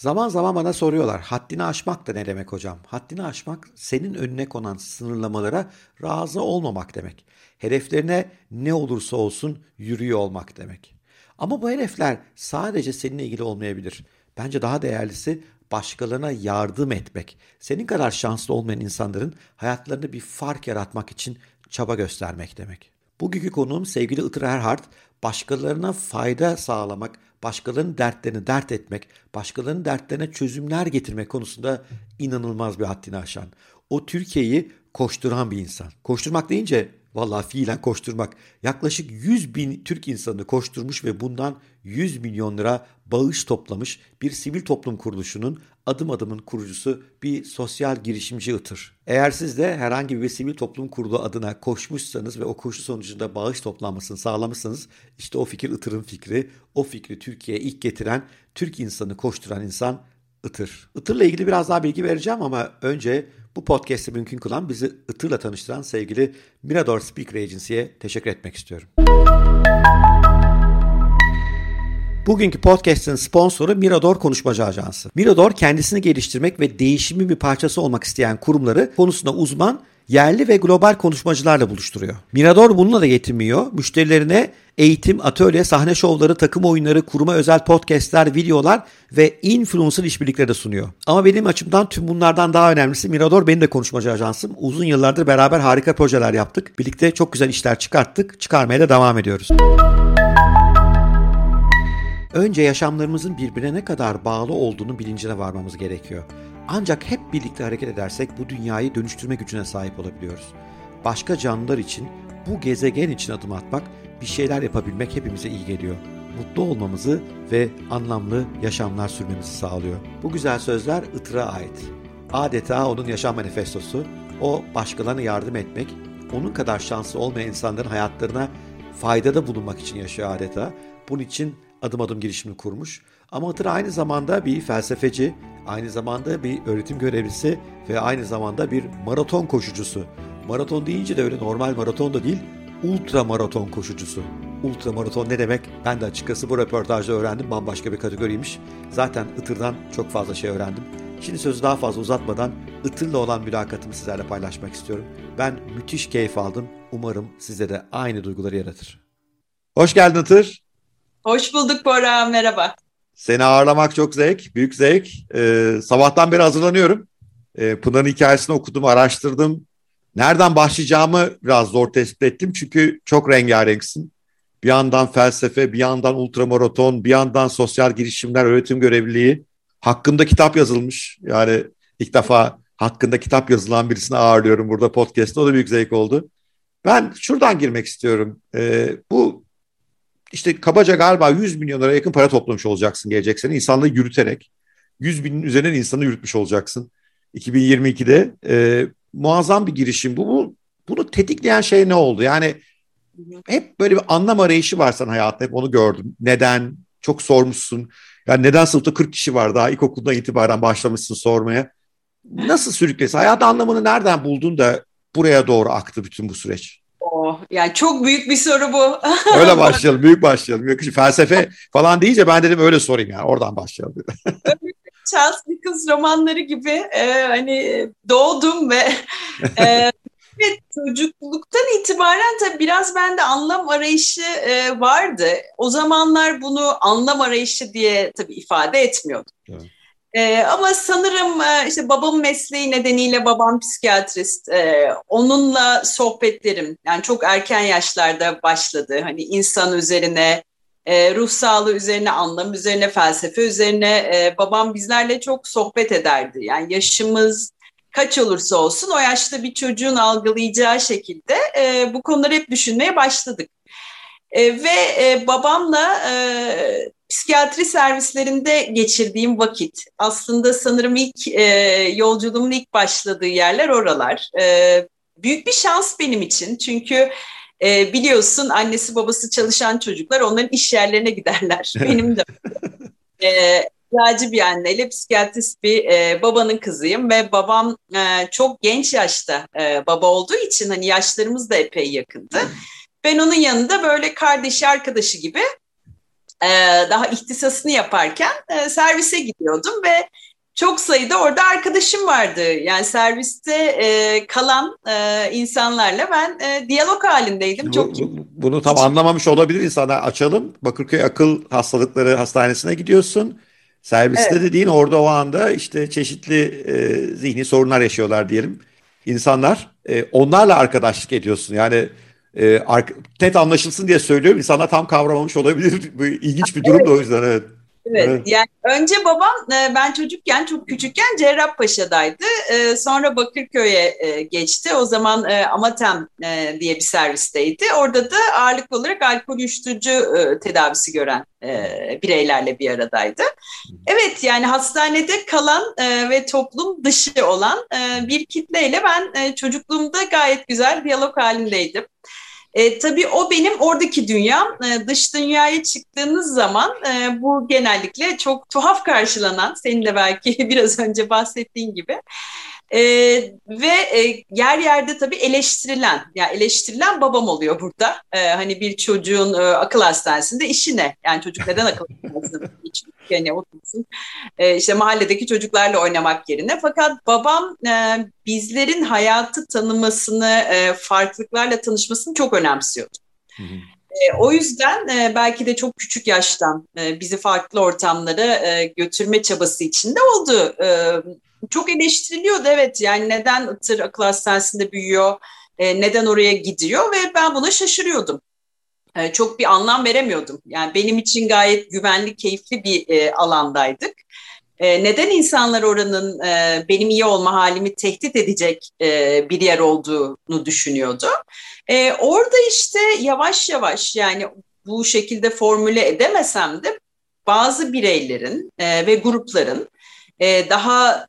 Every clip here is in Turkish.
Zaman zaman bana soruyorlar haddini aşmak da ne demek hocam? Haddini aşmak senin önüne konan sınırlamalara razı olmamak demek. Hedeflerine ne olursa olsun yürüyor olmak demek. Ama bu hedefler sadece seninle ilgili olmayabilir. Bence daha değerlisi başkalarına yardım etmek. Senin kadar şanslı olmayan insanların hayatlarında bir fark yaratmak için çaba göstermek demek. Bugünkü konuğum sevgili Itır Erhard, başkalarına fayda sağlamak, başkalarının dertlerini dert etmek, başkalarının dertlerine çözümler getirmek konusunda inanılmaz bir haddini aşan. O Türkiye'yi koşturan bir insan. Koşturmak deyince Vallahi fiilen koşturmak. Yaklaşık 100 bin Türk insanını koşturmuş ve bundan 100 milyon lira bağış toplamış bir sivil toplum kuruluşunun adım adımın kurucusu bir sosyal girişimci Itır. Eğer siz de herhangi bir sivil toplum kurulu adına koşmuşsanız ve o koşu sonucunda bağış toplanmasını sağlamışsanız işte o fikir Itır'ın fikri. O fikri Türkiye'ye ilk getiren, Türk insanı koşturan insan Itır. Itır'la ilgili biraz daha bilgi vereceğim ama önce bu podcast'i mümkün kılan bizi Itır'la tanıştıran sevgili Mirador Speaker Agency'ye teşekkür etmek istiyorum. Bugünkü podcast'in sponsoru Mirador Konuşmacı Ajansı. Mirador kendisini geliştirmek ve değişimin bir parçası olmak isteyen kurumları konusunda uzman yerli ve global konuşmacılarla buluşturuyor. Mirador bununla da yetinmiyor. Müşterilerine eğitim, atölye, sahne şovları, takım oyunları, kuruma özel podcastler, videolar ve influencer işbirlikleri de sunuyor. Ama benim açımdan tüm bunlardan daha önemlisi Mirador benim de konuşmacı ajansım. Uzun yıllardır beraber harika projeler yaptık. Birlikte çok güzel işler çıkarttık. Çıkarmaya da devam ediyoruz. Önce yaşamlarımızın birbirine ne kadar bağlı olduğunu bilincine varmamız gerekiyor. Ancak hep birlikte hareket edersek bu dünyayı dönüştürme gücüne sahip olabiliyoruz. Başka canlılar için, bu gezegen için adım atmak, bir şeyler yapabilmek hepimize iyi geliyor. Mutlu olmamızı ve anlamlı yaşamlar sürmemizi sağlıyor. Bu güzel sözler Itır'a ait. Adeta onun yaşam manifestosu. O başkalarına yardım etmek, onun kadar şanslı olmayan insanların hayatlarına faydada bulunmak için yaşıyor adeta. Bunun için adım adım girişimini kurmuş. Ama Itır aynı zamanda bir felsefeci, aynı zamanda bir öğretim görevlisi ve aynı zamanda bir maraton koşucusu. Maraton deyince de öyle normal maraton da değil, ultra maraton koşucusu. Ultra maraton ne demek? Ben de açıkçası bu röportajda öğrendim. Bambaşka bir kategoriymiş. Zaten Itır'dan çok fazla şey öğrendim. Şimdi sözü daha fazla uzatmadan Itır'la olan mülakatımı sizlerle paylaşmak istiyorum. Ben müthiş keyif aldım. Umarım size de aynı duyguları yaratır. Hoş geldin Itır. Hoş bulduk Bora, merhaba. Seni ağırlamak çok zevk, büyük zevk. Ee, sabahtan beri hazırlanıyorum. Ee, Pınar'ın hikayesini okudum, araştırdım. Nereden başlayacağımı biraz zor tespit ettim çünkü çok rengarenksin. Bir yandan felsefe, bir yandan ultramaraton, bir yandan sosyal girişimler, öğretim görevliliği. Hakkında kitap yazılmış. Yani ilk defa hakkında kitap yazılan birisini ağırlıyorum burada podcast'ta. O da büyük zevk oldu. Ben şuradan girmek istiyorum. Ee, bu işte kabaca galiba 100 milyon lira yakın para toplamış olacaksın gelecek sene insanlığı yürüterek. 100 binin üzerinden insanı yürütmüş olacaksın. 2022'de e, muazzam bir girişim bu. bu. Bunu tetikleyen şey ne oldu? Yani hep böyle bir anlam arayışı var sen hayatında. Hep onu gördüm. Neden? Çok sormuşsun. Yani neden sınıfta 40 kişi var daha ilkokuldan itibaren başlamışsın sormaya. Nasıl sürüklesi? Hayat anlamını nereden buldun da buraya doğru aktı bütün bu süreç? Oh, yani çok büyük bir soru bu. öyle başlayalım, büyük başlayalım. Yakışı felsefe falan deyince ben dedim öyle sorayım yani, oradan başlayalım. Charles Dickens romanları gibi e, hani doğdum ve e, ve çocukluktan itibaren tabii biraz bende anlam arayışı e, vardı. O zamanlar bunu anlam arayışı diye tabii ifade etmiyordum. Evet. Ee, ama sanırım e, işte babamın mesleği nedeniyle babam psikiyatrist. Ee, onunla sohbetlerim yani çok erken yaşlarda başladı. Hani insan üzerine, e, ruh sağlığı üzerine, anlam üzerine, felsefe üzerine e, babam bizlerle çok sohbet ederdi. Yani yaşımız kaç olursa olsun o yaşta bir çocuğun algılayacağı şekilde e, bu konuları hep düşünmeye başladık. E, ve e, babamla e, psikiyatri servislerinde geçirdiğim vakit aslında sanırım ilk e, yolculuğumun ilk başladığı yerler oralar. E, büyük bir şans benim için çünkü e, biliyorsun annesi babası çalışan çocuklar onların iş yerlerine giderler. benim de. E, bir anneyle psikiyatrist bir e, babanın kızıyım ve babam e, çok genç yaşta e, baba olduğu için hani yaşlarımız da epey yakındı. Ben onun yanında böyle kardeşi arkadaşı gibi daha ihtisasını yaparken servise gidiyordum ve çok sayıda orada arkadaşım vardı. Yani serviste e, kalan e, insanlarla ben e, diyalog halindeydim. Bu, çok bu, bunu tam anlamamış olabilir insanlar. Açalım. Bakırköy Akıl Hastalıkları Hastanesi'ne gidiyorsun. Serviste evet. dediğin orada o anda işte çeşitli e, zihni sorunlar yaşıyorlar diyelim. İnsanlar e, onlarla arkadaşlık ediyorsun. Yani e, net anlaşılsın diye söylüyorum. İnsanlar tam kavramamış olabilir. Bu ilginç bir durum da o yüzden evet. Evet, evet. Yani önce babam e, ben çocukken çok küçükken Cerrahpaşa'daydı. E, sonra Bakırköy'e e, geçti. O zaman Amatem diye bir servisteydi. Orada da ağırlıklı olarak alkol uyuşturucu tedavisi gören bireylerle bir aradaydı. Evet yani hastanede kalan ve toplum dışı olan bir kitleyle ben çocukluğumda gayet güzel diyalog halindeydim. E, tabii o benim oradaki dünyam. E, dış dünyaya çıktığınız zaman e, bu genellikle çok tuhaf karşılanan, senin de belki biraz önce bahsettiğin gibi e, ve e, yer yerde tabii eleştirilen, yani eleştirilen babam oluyor burada. E, hani bir çocuğun e, akıl hastanesinde işi ne? Yani çocuk neden akıl hastanesinde yani otursun. E, işte mahalledeki çocuklarla oynamak yerine. Fakat babam e, bizlerin hayatı tanımasını, e, farklılıklarla tanışmasını çok önemsiyordu. Hı hı. E, o yüzden e, belki de çok küçük yaştan e, bizi farklı ortamlara e, götürme çabası içinde oldu. E, çok eleştiriliyordu evet yani neden Itır akıl hastanesinde büyüyor, e, neden oraya gidiyor ve ben buna şaşırıyordum. E, çok bir anlam veremiyordum. Yani benim için gayet güvenli, keyifli bir e, alandaydık. E, neden insanlar oranın e, benim iyi olma halimi tehdit edecek e, bir yer olduğunu düşünüyordu. Orada işte yavaş yavaş yani bu şekilde formüle edemesem de bazı bireylerin ve grupların daha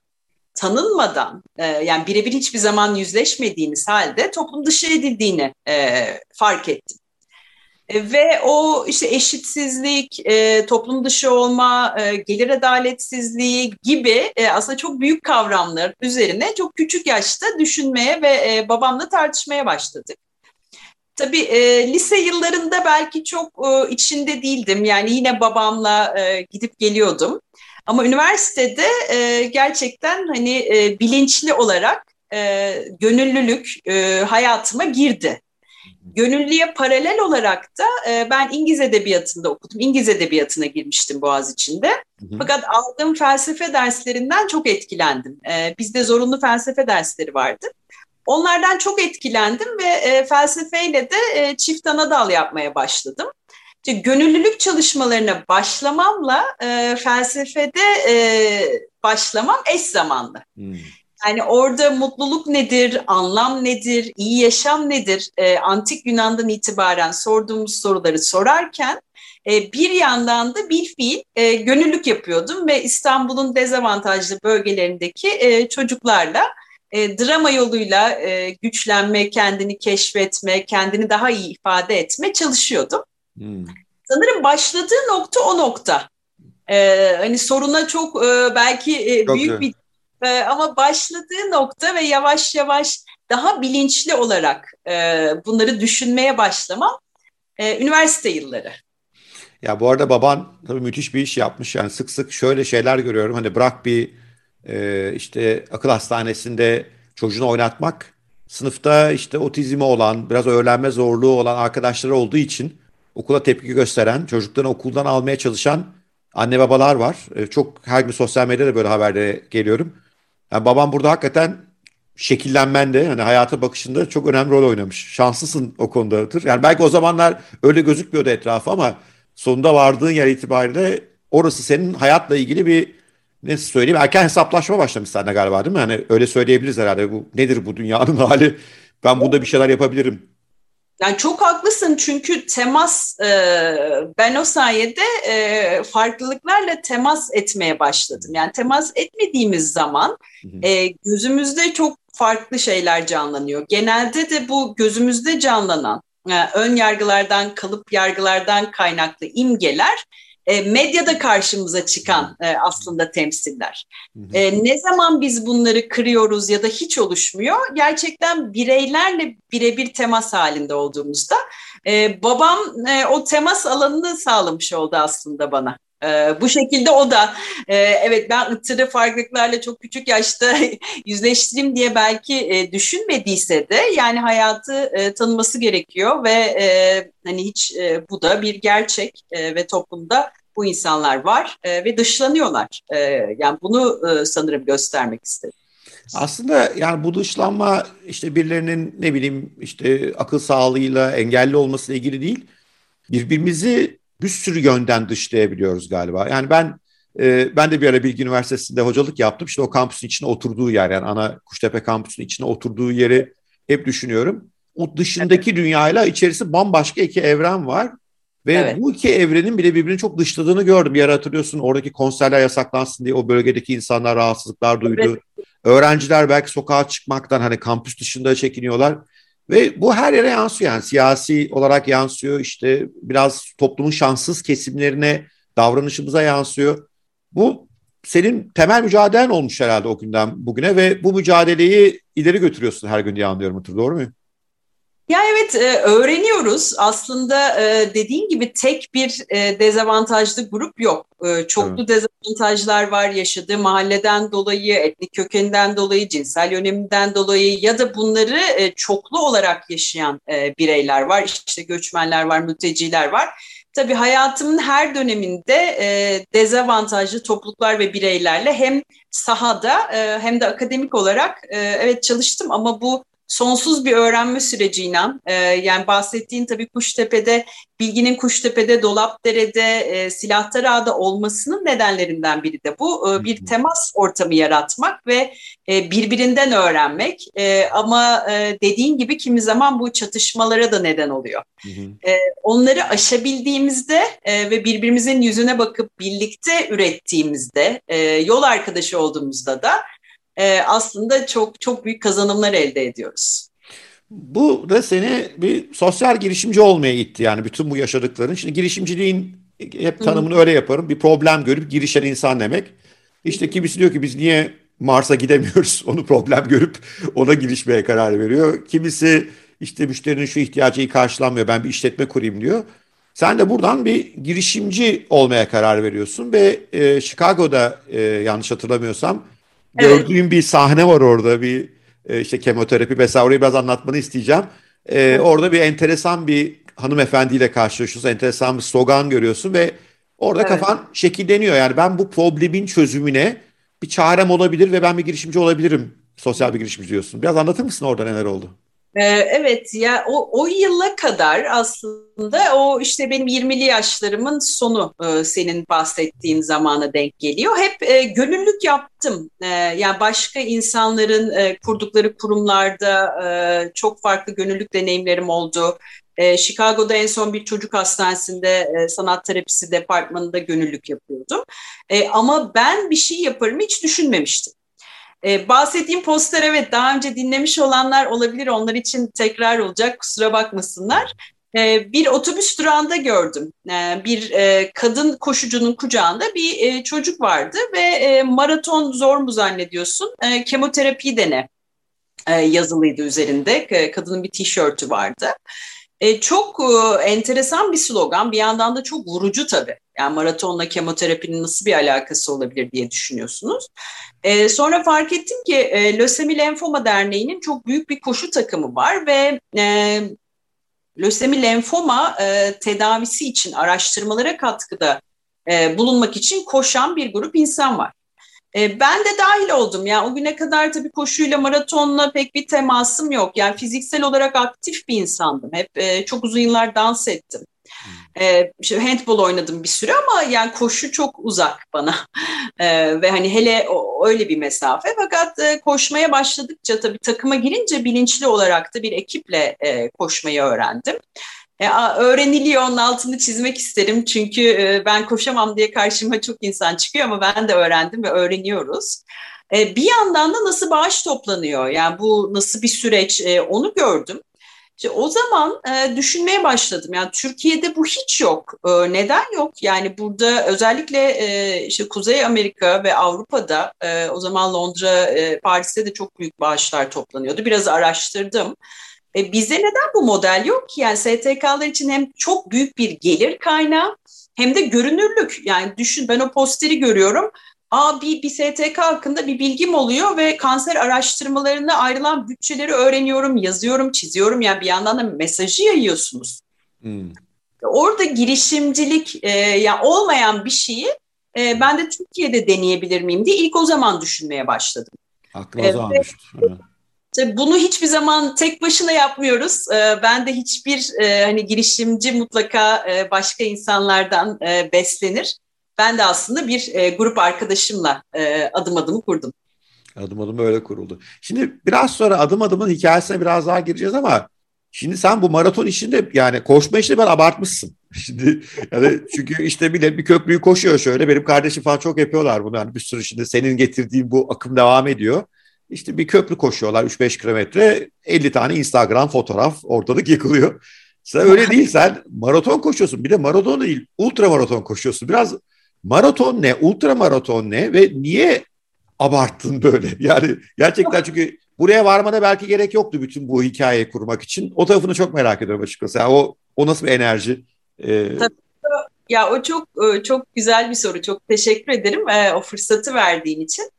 tanınmadan yani birebir hiçbir zaman yüzleşmediğimiz halde toplum dışı edildiğini fark ettim. E, ve o işte eşitsizlik, e, toplum dışı olma, e, gelir adaletsizliği gibi e, aslında çok büyük kavramlar üzerine çok küçük yaşta düşünmeye ve e, babamla tartışmaya başladık. Tabii e, lise yıllarında belki çok e, içinde değildim. Yani yine babamla e, gidip geliyordum. Ama üniversitede e, gerçekten hani e, bilinçli olarak e, gönüllülük e, hayatıma girdi. Gönüllüye paralel olarak da e, ben İngiliz Edebiyatı'nda okudum. İngiliz Edebiyatı'na girmiştim Boğaziçi'nde. Fakat aldığım felsefe derslerinden çok etkilendim. E, bizde zorunlu felsefe dersleri vardı. Onlardan çok etkilendim ve e, felsefeyle de e, çift ana dal yapmaya başladım. İşte gönüllülük çalışmalarına başlamamla e, felsefede e, başlamam eş zamanlı. Hmm. Yani orada mutluluk nedir, anlam nedir, iyi yaşam nedir? E, antik Yunan'dan itibaren sorduğumuz soruları sorarken e, bir yandan da bir fiil e, gönüllülük yapıyordum ve İstanbul'un dezavantajlı bölgelerindeki e, çocuklarla drama yoluyla güçlenme, kendini keşfetme, kendini daha iyi ifade etme çalışıyordum. Hmm. Sanırım başladığı nokta o nokta. Ee, hani soruna çok e, belki e, çok büyük güzel. bir e, ama başladığı nokta ve yavaş yavaş daha bilinçli olarak e, bunları düşünmeye başlamam e, üniversite yılları. Ya bu arada baban tabii müthiş bir iş yapmış. Yani sık sık şöyle şeyler görüyorum. Hani bırak bir e, işte akıl hastanesinde çocuğunu oynatmak. Sınıfta işte otizmi olan, biraz öğrenme zorluğu olan arkadaşları olduğu için okula tepki gösteren, çocuklarını okuldan almaya çalışan anne babalar var. Çok her gün sosyal medyada böyle haberlere geliyorum. Yani babam burada hakikaten şekillenmende hani hayata bakışında çok önemli rol oynamış. Şanslısın o konudadır. Yani belki o zamanlar öyle gözükmüyordu etrafı ama sonunda vardığın yer itibariyle orası senin hayatla ilgili bir ne söyleyeyim erken hesaplaşma başlamış sende galiba değil mi? Hani öyle söyleyebiliriz herhalde. Bu nedir bu dünyanın hali? Ben burada bir şeyler yapabilirim yani çok haklısın çünkü temas e, ben o sayede e, farklılıklarla temas etmeye başladım. Yani temas etmediğimiz zaman e, gözümüzde çok farklı şeyler canlanıyor. Genelde de bu gözümüzde canlanan e, ön yargılardan, kalıp yargılardan kaynaklı imgeler e, medyada karşımıza çıkan e, aslında temsiller. E, ne zaman biz bunları kırıyoruz ya da hiç oluşmuyor, gerçekten bireylerle birebir temas halinde olduğumuzda E, babam e, o temas alanını sağlamış oldu aslında bana. Ee, bu şekilde o da e, evet ben ıtırı farklılıklarla çok küçük yaşta yüzleştireyim diye belki e, düşünmediyse de yani hayatı e, tanıması gerekiyor ve e, hani hiç e, bu da bir gerçek e, ve toplumda bu insanlar var e, ve dışlanıyorlar. E, yani bunu e, sanırım göstermek istedim. Aslında yani bu dışlanma işte birilerinin ne bileyim işte akıl sağlığıyla engelli olmasıyla ilgili değil. Birbirimizi bir sürü yönden dışlayabiliyoruz galiba. Yani ben e, ben de bir ara Bilgi Üniversitesi'nde hocalık yaptım. İşte o kampüsün içine oturduğu yer yani ana Kuştepe kampüsünün içine oturduğu yeri hep düşünüyorum. O dışındaki evet. dünyayla içerisi bambaşka iki evren var. Ve evet. bu iki evrenin bile birbirini çok dışladığını gördüm. Bir ara hatırlıyorsun oradaki konserler yasaklansın diye o bölgedeki insanlar rahatsızlıklar duydu. Evet. Öğrenciler belki sokağa çıkmaktan hani kampüs dışında çekiniyorlar. Ve bu her yere yansıyor yani siyasi olarak yansıyor işte biraz toplumun şanssız kesimlerine davranışımıza yansıyor. Bu senin temel mücadelen olmuş herhalde o günden bugüne ve bu mücadeleyi ileri götürüyorsun her gün diye anlıyorum Otur doğru mu? Ya evet e, öğreniyoruz. Aslında e, dediğin gibi tek bir e, dezavantajlı grup yok. Çoklu evet. dezavantajlar var yaşadığı mahalleden dolayı, etnik kökeninden dolayı, cinsel yöneminden dolayı ya da bunları çoklu olarak yaşayan bireyler var. İşte göçmenler var, mülteciler var. Tabii hayatımın her döneminde dezavantajlı topluluklar ve bireylerle hem sahada hem de akademik olarak evet çalıştım ama bu sonsuz bir öğrenme süreciyle e, yani bahsettiğin tabii Kuştepe'de bilginin Kuştepe'de, Dolapdere'de, e, Silahtarağ'da olmasının nedenlerinden biri de bu. E, bir temas ortamı yaratmak ve e, birbirinden öğrenmek. E, ama e, dediğin gibi kimi zaman bu çatışmalara da neden oluyor. E, onları aşabildiğimizde e, ve birbirimizin yüzüne bakıp birlikte ürettiğimizde, e, yol arkadaşı olduğumuzda da e, aslında çok çok büyük kazanımlar elde ediyoruz. Bu da seni bir sosyal girişimci olmaya itti yani bütün bu yaşadıkların. Şimdi girişimciliğin hep tanımını Hı. öyle yaparım. Bir problem görüp girişen insan demek. İşte kimisi diyor ki biz niye Mars'a gidemiyoruz? Onu problem görüp ona girişmeye karar veriyor. Kimisi işte müşterinin şu ihtiyacı karşılanmıyor ben bir işletme kurayım diyor. Sen de buradan bir girişimci olmaya karar veriyorsun ve e, Chicago'da e, yanlış hatırlamıyorsam Gördüğüm evet. bir sahne var orada bir e, işte kemoterapi vesaire orayı biraz anlatmanı isteyeceğim. Ee, orada bir enteresan bir hanımefendiyle karşılaşıyorsun. Enteresan bir slogan görüyorsun ve orada evet. kafan şekilleniyor. Yani ben bu problemin çözümüne bir çarem olabilir ve ben bir girişimci olabilirim. Sosyal bir girişimci diyorsun. Biraz anlatır mısın orada neler oldu? Ee, evet ya o, o yıla kadar aslında o işte benim 20'li yaşlarımın sonu e, senin bahsettiğin zamana denk geliyor. Hep e, gönüllülük yaptım. E, yani başka insanların kurdukları kurumlarda çok farklı gönüllülük deneyimlerim oldu. Chicago'da en son bir çocuk hastanesinde sanat terapisi departmanında gönüllülük yapıyordum. Ama ben bir şey yaparım hiç düşünmemiştim. E, bahsettiğim poster evet daha önce dinlemiş olanlar olabilir. Onlar için tekrar olacak kusura bakmasınlar. E, bir otobüs durağında gördüm. E, bir e, kadın koşucunun kucağında bir e, çocuk vardı ve e, maraton zor mu zannediyorsun? E, kemoterapi dene e, yazılıydı üzerinde. E, kadının bir tişörtü vardı. E, çok e, enteresan bir slogan. Bir yandan da çok vurucu tabii. Yani maratonla kemoterapinin nasıl bir alakası olabilir diye düşünüyorsunuz. E, sonra fark ettim ki e, Lösemi Lenfoma Derneği'nin çok büyük bir koşu takımı var ve e, lösemi lenfoma e, tedavisi için araştırmalara katkıda e, bulunmak için koşan bir grup insan var. E, ben de dahil oldum. Yani o güne kadar tabii koşuyla, maratonla pek bir temasım yok. Yani fiziksel olarak aktif bir insandım. Hep e, çok uzun yıllar dans ettim. E, handball oynadım bir süre ama yani koşu çok uzak bana e, ve hani hele o, öyle bir mesafe fakat e, koşmaya başladıkça tabii takıma girince bilinçli olarak da bir ekiple e, koşmayı öğrendim. E, öğreniliyor onun altını çizmek isterim çünkü e, ben koşamam diye karşıma çok insan çıkıyor ama ben de öğrendim ve öğreniyoruz. E, bir yandan da nasıl bağış toplanıyor yani bu nasıl bir süreç e, onu gördüm. İşte o zaman e, düşünmeye başladım. Yani Türkiye'de bu hiç yok. E, neden yok? Yani burada özellikle e, işte Kuzey Amerika ve Avrupa'da e, o zaman Londra, e, Paris'te de çok büyük bağışlar toplanıyordu. Biraz araştırdım. E, bize neden bu model yok ki? Yani STK'lar için hem çok büyük bir gelir kaynağı hem de görünürlük. Yani düşün ben o posteri görüyorum. Aa bir, STK hakkında bir bilgim oluyor ve kanser araştırmalarına ayrılan bütçeleri öğreniyorum, yazıyorum, çiziyorum. Yani bir yandan da mesajı yayıyorsunuz. Hmm. Orada girişimcilik e, yani olmayan bir şeyi e, ben de Türkiye'de deneyebilir miyim diye ilk o zaman düşünmeye başladım. Aklıma o zaman düştü. Bunu hiçbir zaman tek başına yapmıyoruz. Ee, ben de hiçbir e, hani girişimci mutlaka e, başka insanlardan e, beslenir. Ben de aslında bir grup arkadaşımla adım adımı kurdum. Adım adım öyle kuruldu. Şimdi biraz sonra adım adımın hikayesine biraz daha gireceğiz ama şimdi sen bu maraton işinde yani koşma işini ben abartmışsın. Şimdi yani çünkü işte bile bir köprüyü koşuyor şöyle. Benim kardeşim falan çok yapıyorlar bunu. Yani bir sürü şimdi senin getirdiğin bu akım devam ediyor. İşte bir köprü koşuyorlar 3-5 kilometre 50 tane Instagram fotoğraf ortalık yıkılıyor. Sen öyle değil sen maraton koşuyorsun bir de maraton değil ultra maraton koşuyorsun. Biraz maraton ne ultra maraton ne ve niye abarttın böyle? Yani gerçekten çünkü buraya varmana belki gerek yoktu bütün bu hikayeyi kurmak için. O tarafını çok merak ediyorum açıkçası. Yani o, o nasıl bir enerji? Ee... Tabii. Ya o çok e, çok güzel bir soru. Çok teşekkür ederim e, o fırsatı verdiğin için.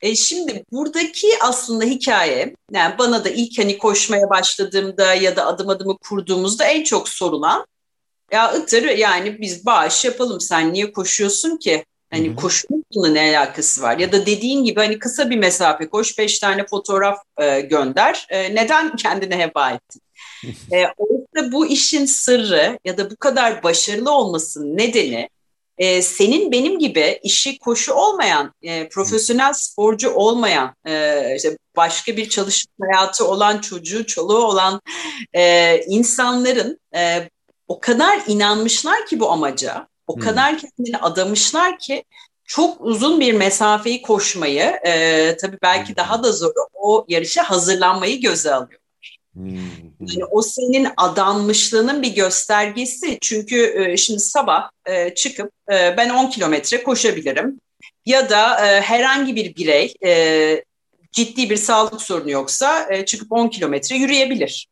E şimdi buradaki aslında hikaye, yani bana da ilk hani koşmaya başladığımda ya da adım adımı kurduğumuzda en çok sorulan, ya Itır yani biz bağış yapalım sen niye koşuyorsun ki? Hani koşmakla ne alakası var? Ya da dediğin gibi hani kısa bir mesafe koş, beş tane fotoğraf e, gönder. E, neden kendine heba ettin? e, orada bu işin sırrı ya da bu kadar başarılı olmasının nedeni e, senin benim gibi işi koşu olmayan, e, profesyonel sporcu olmayan, e, işte başka bir çalışma hayatı olan çocuğu, çoluğu olan e, insanların e, o kadar inanmışlar ki bu amaca, o hmm. kadar kendini adamışlar ki çok uzun bir mesafeyi koşmayı, e, tabii belki hmm. daha da zor o yarışa hazırlanmayı göze alıyor. Yani o senin adanmışlığının bir göstergesi. Çünkü e, şimdi sabah e, çıkıp e, ben 10 kilometre koşabilirim. Ya da e, herhangi bir birey e, ciddi bir sağlık sorunu yoksa e, çıkıp 10 kilometre yürüyebilir.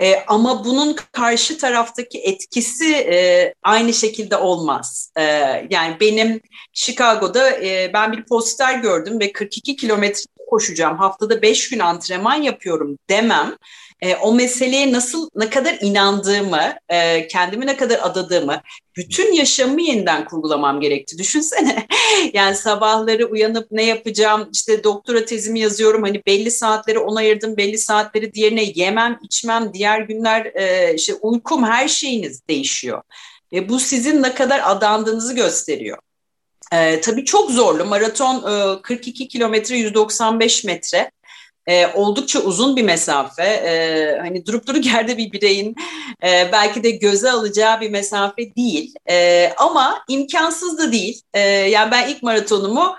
E, ama bunun karşı taraftaki etkisi e, aynı şekilde olmaz. E, yani benim Chicago'da e, ben bir poster gördüm ve 42 kilometre koşacağım, haftada 5 gün antrenman yapıyorum demem e, o meseleye nasıl ne kadar inandığımı, e, kendimi ne kadar adadığımı, bütün yaşamımı yeniden kurgulamam gerekti. Düşünsene. yani sabahları uyanıp ne yapacağım? İşte doktora tezimi yazıyorum. Hani belli saatleri ona ayırdım, belli saatleri diğerine yemem, içmem, diğer günler e, işte uykum her şeyiniz değişiyor. Ve bu sizin ne kadar adandığınızı gösteriyor. Ee, tabii çok zorlu. Maraton e, 42 kilometre 195 metre e, oldukça uzun bir mesafe. E, hani durup duruk yerde bir bireyin e, belki de göze alacağı bir mesafe değil. E, ama imkansız da değil. E, yani ben ilk maratonumu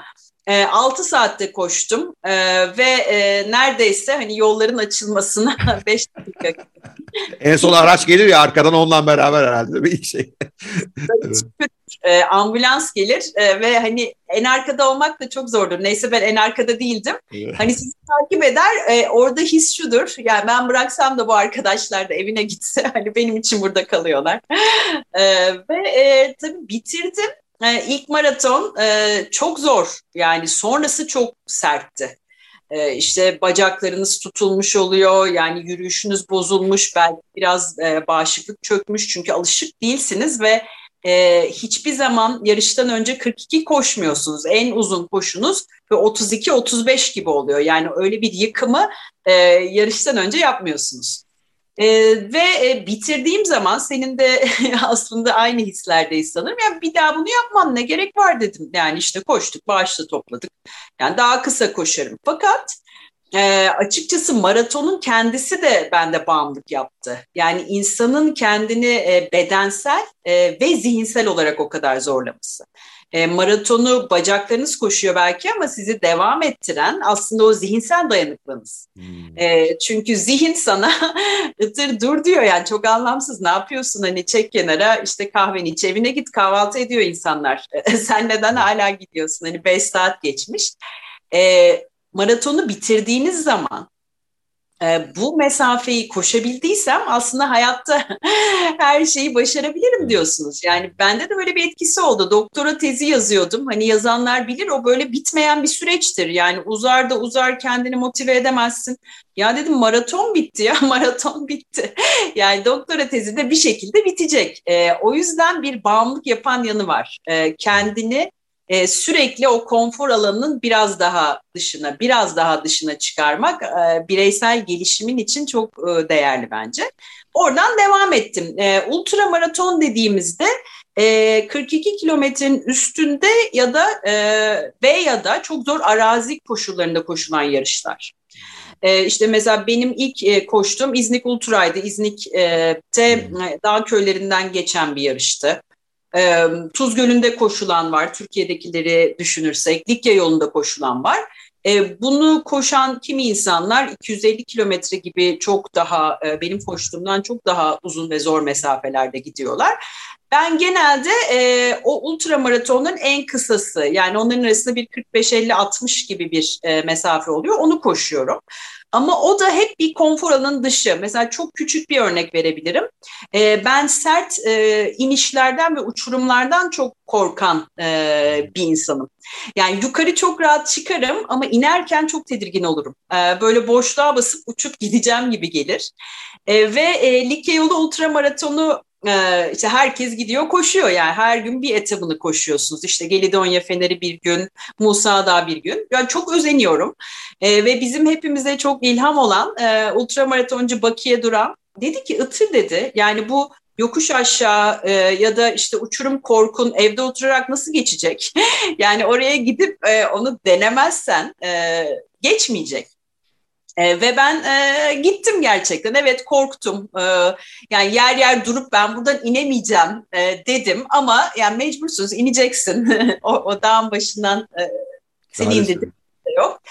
e, 6 saatte koştum e, ve e, neredeyse hani yolların açılmasına 5 dakika. En son araç gelir ya arkadan onunla beraber herhalde bir şey. evet e, ambulans gelir e, ve hani en arkada olmak da çok zordur. Neyse ben en arkada değildim. Hani sizi takip eder. E, orada his şudur. Yani ben bıraksam da bu arkadaşlar da evine gitse hani benim için burada kalıyorlar. E, ve e, tabii bitirdim. E, ilk maraton e, çok zor. Yani sonrası çok sertti. E, işte bacaklarınız tutulmuş oluyor yani yürüyüşünüz bozulmuş belki biraz e, bağışıklık çökmüş çünkü alışık değilsiniz ve e, hiçbir zaman yarıştan önce 42 koşmuyorsunuz. En uzun koşunuz ve 32-35 gibi oluyor. Yani öyle bir yıkımı e, yarıştan önce yapmıyorsunuz. E, ve e, bitirdiğim zaman senin de aslında aynı hislerdeyiz sanırım. Yani bir daha bunu yapmam ne gerek var dedim. Yani işte koştuk, bağışla topladık. Yani daha kısa koşarım. Fakat e, açıkçası maratonun kendisi de bende bağımlılık yaptı. Yani insanın kendini e, bedensel e, ve zihinsel olarak o kadar zorlaması. E, maratonu bacaklarınız koşuyor belki ama sizi devam ettiren aslında o zihinsel dayanıklılığınız. Hmm. E, çünkü zihin sana ıtır dur diyor yani çok anlamsız ne yapıyorsun hani çek kenara işte kahveni iç evine git kahvaltı ediyor insanlar. Sen neden hala gidiyorsun hani 5 saat geçmiş. E, maratonu bitirdiğiniz zaman bu mesafeyi koşabildiysem aslında hayatta her şeyi başarabilirim diyorsunuz. Yani bende de böyle bir etkisi oldu. Doktora tezi yazıyordum. Hani yazanlar bilir o böyle bitmeyen bir süreçtir. Yani uzar da uzar kendini motive edemezsin. Ya dedim maraton bitti ya maraton bitti. Yani doktora tezi de bir şekilde bitecek. E, o yüzden bir bağımlılık yapan yanı var. E, kendini e, sürekli o konfor alanının biraz daha dışına, biraz daha dışına çıkarmak e, bireysel gelişimin için çok e, değerli bence. Oradan devam ettim. E, ultra maraton dediğimizde e, 42 kilometrenin üstünde ya da e, ve ya da çok zor arazi koşullarında koşulan yarışlar. E, işte mesela benim ilk e, koştuğum İznik Ultra'ydı. İznik'te e, dağ köylerinden geçen bir yarıştı. E, Tuz Gölü'nde koşulan var. Türkiye'dekileri düşünürsek. Likya yolunda koşulan var. Bunu koşan kimi insanlar 250 kilometre gibi çok daha benim koştuğumdan çok daha uzun ve zor mesafelerde gidiyorlar. Ben genelde e, o ultramaratonun en kısası yani onların arasında bir 45-50-60 gibi bir e, mesafe oluyor. Onu koşuyorum. Ama o da hep bir konfor alanının dışı. Mesela çok küçük bir örnek verebilirim. E, ben sert e, inişlerden ve uçurumlardan çok korkan e, bir insanım. Yani yukarı çok rahat çıkarım ama inerken çok tedirgin olurum. E, böyle boşluğa basıp uçup gideceğim gibi gelir. E, ve e, Likya yolu ultramaratonu ee, işte herkes gidiyor koşuyor yani her gün bir etabını koşuyorsunuz. İşte Gelidonya Feneri bir gün, Musa Dağ bir gün. Yani çok özeniyorum ee, ve bizim hepimize çok ilham olan e, ultramaratoncu Bakiye Duran dedi ki ıtır dedi yani bu yokuş aşağı e, ya da işte uçurum korkun evde oturarak nasıl geçecek? yani oraya gidip e, onu denemezsen e, geçmeyecek. E, ve ben e, gittim gerçekten. Evet korktum. E, yani yer yer durup ben buradan inemeyeceğim e, dedim ama yani mecbursunuz ineceksin. o, o dağın başından e, seni indirdim. Yok.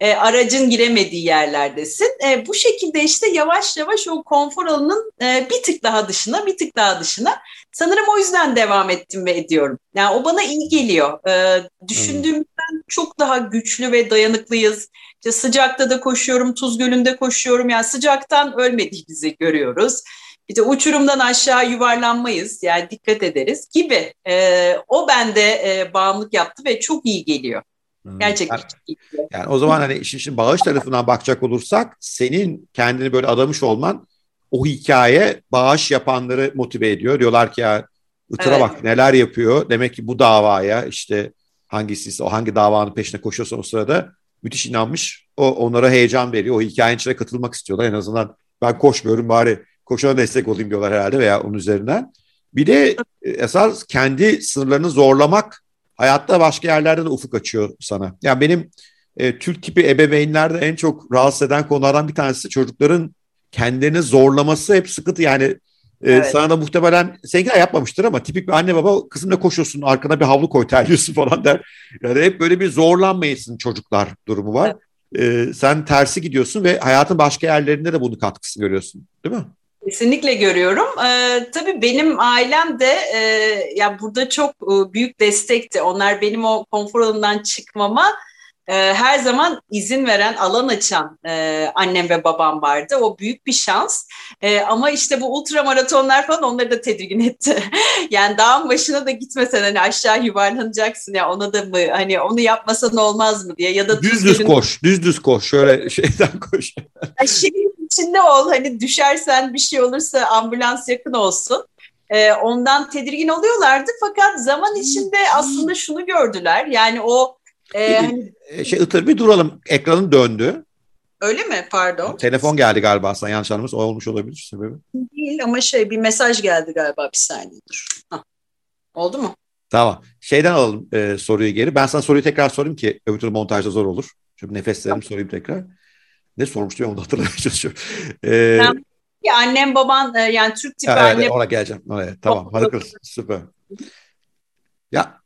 E, aracın giremediği yerlerdesin. E, bu şekilde işte yavaş yavaş o konfor alanının e, bir tık daha dışına, bir tık daha dışına. Sanırım o yüzden devam ettim ve ediyorum. Yani o bana iyi geliyor. E, düşündüğümden hmm. çok daha güçlü ve dayanıklıyız. İşte sıcakta da koşuyorum, Tuz Gölü'nde koşuyorum. Yani sıcaktan ölmediğimizi görüyoruz. İşte uçurumdan aşağı yuvarlanmayız. Yani dikkat ederiz gibi. E, o bende e, bağımlılık yaptı ve çok iyi geliyor. Gerçekten yani. Yani o zaman hani işin şimdi bağış tarafından bakacak olursak senin kendini böyle adamış olman o hikaye bağış yapanları motive ediyor. Diyorlar ki ya Itır'a evet. bak neler yapıyor. Demek ki bu davaya işte hangisi o hangi davanın peşine koşuyorsa o sırada müthiş inanmış. O onlara heyecan veriyor. O hikayenin içine katılmak istiyorlar. En azından ben koşmuyorum bari koşana destek olayım diyorlar herhalde veya onun üzerinden. Bir de e, esas kendi sınırlarını zorlamak hayatta başka yerlerde de ufuk açıyor sana. Yani benim e, Türk tipi ebeveynlerde en çok rahatsız eden konulardan bir tanesi çocukların kendini zorlaması hep sıkıntı. Yani ee, evet. Sana da muhtemelen seninki de yapmamıştır ama tipik bir anne baba kızımla koşuyorsun arkana bir havlu koy terliyorsun falan der. Yani hep böyle bir zorlanmayasın çocuklar durumu var. Evet. Ee, sen tersi gidiyorsun ve hayatın başka yerlerinde de bunun katkısını görüyorsun değil mi? Kesinlikle görüyorum. Ee, tabii benim ailem de e, ya burada çok e, büyük destekti. Onlar benim o konfor alanından çıkmama e, her zaman izin veren, alan açan e, annem ve babam vardı. O büyük bir şans. E, ama işte bu ultra maratonlar falan onları da tedirgin etti. yani dağın başına da gitmesen hani aşağı yuvarlanacaksın ya ona da mı hani onu yapmasan olmaz mı diye ya da düz düz koş, düz düz koş şöyle şeyden koş. Şeyin içinde ol hani düşersen bir şey olursa ambulans yakın olsun. E, ondan tedirgin oluyorlardı fakat zaman içinde aslında şunu gördüler yani o ee, hani... Şey Itır bir duralım. Ekranın döndü. Öyle mi? Pardon. Telefon geldi galiba sana yanlış anlamış. O olmuş olabilir sebebi. Değil ama şey bir mesaj geldi galiba bir saniye dur. Hah. Oldu mu? Tamam. Şeyden alalım e, soruyu geri. Ben sana soruyu tekrar sorayım ki öbür türlü montajda zor olur. Çünkü nefeslerim tamam. sorayım tekrar. Ne sormuştum onu hatırlamaya çalışıyorum. Ee, ben, ya annem baban e, yani Türk tipi evet, annem. Ona geleceğim. Oraya. Tamam. Harikasın. Süper. Ya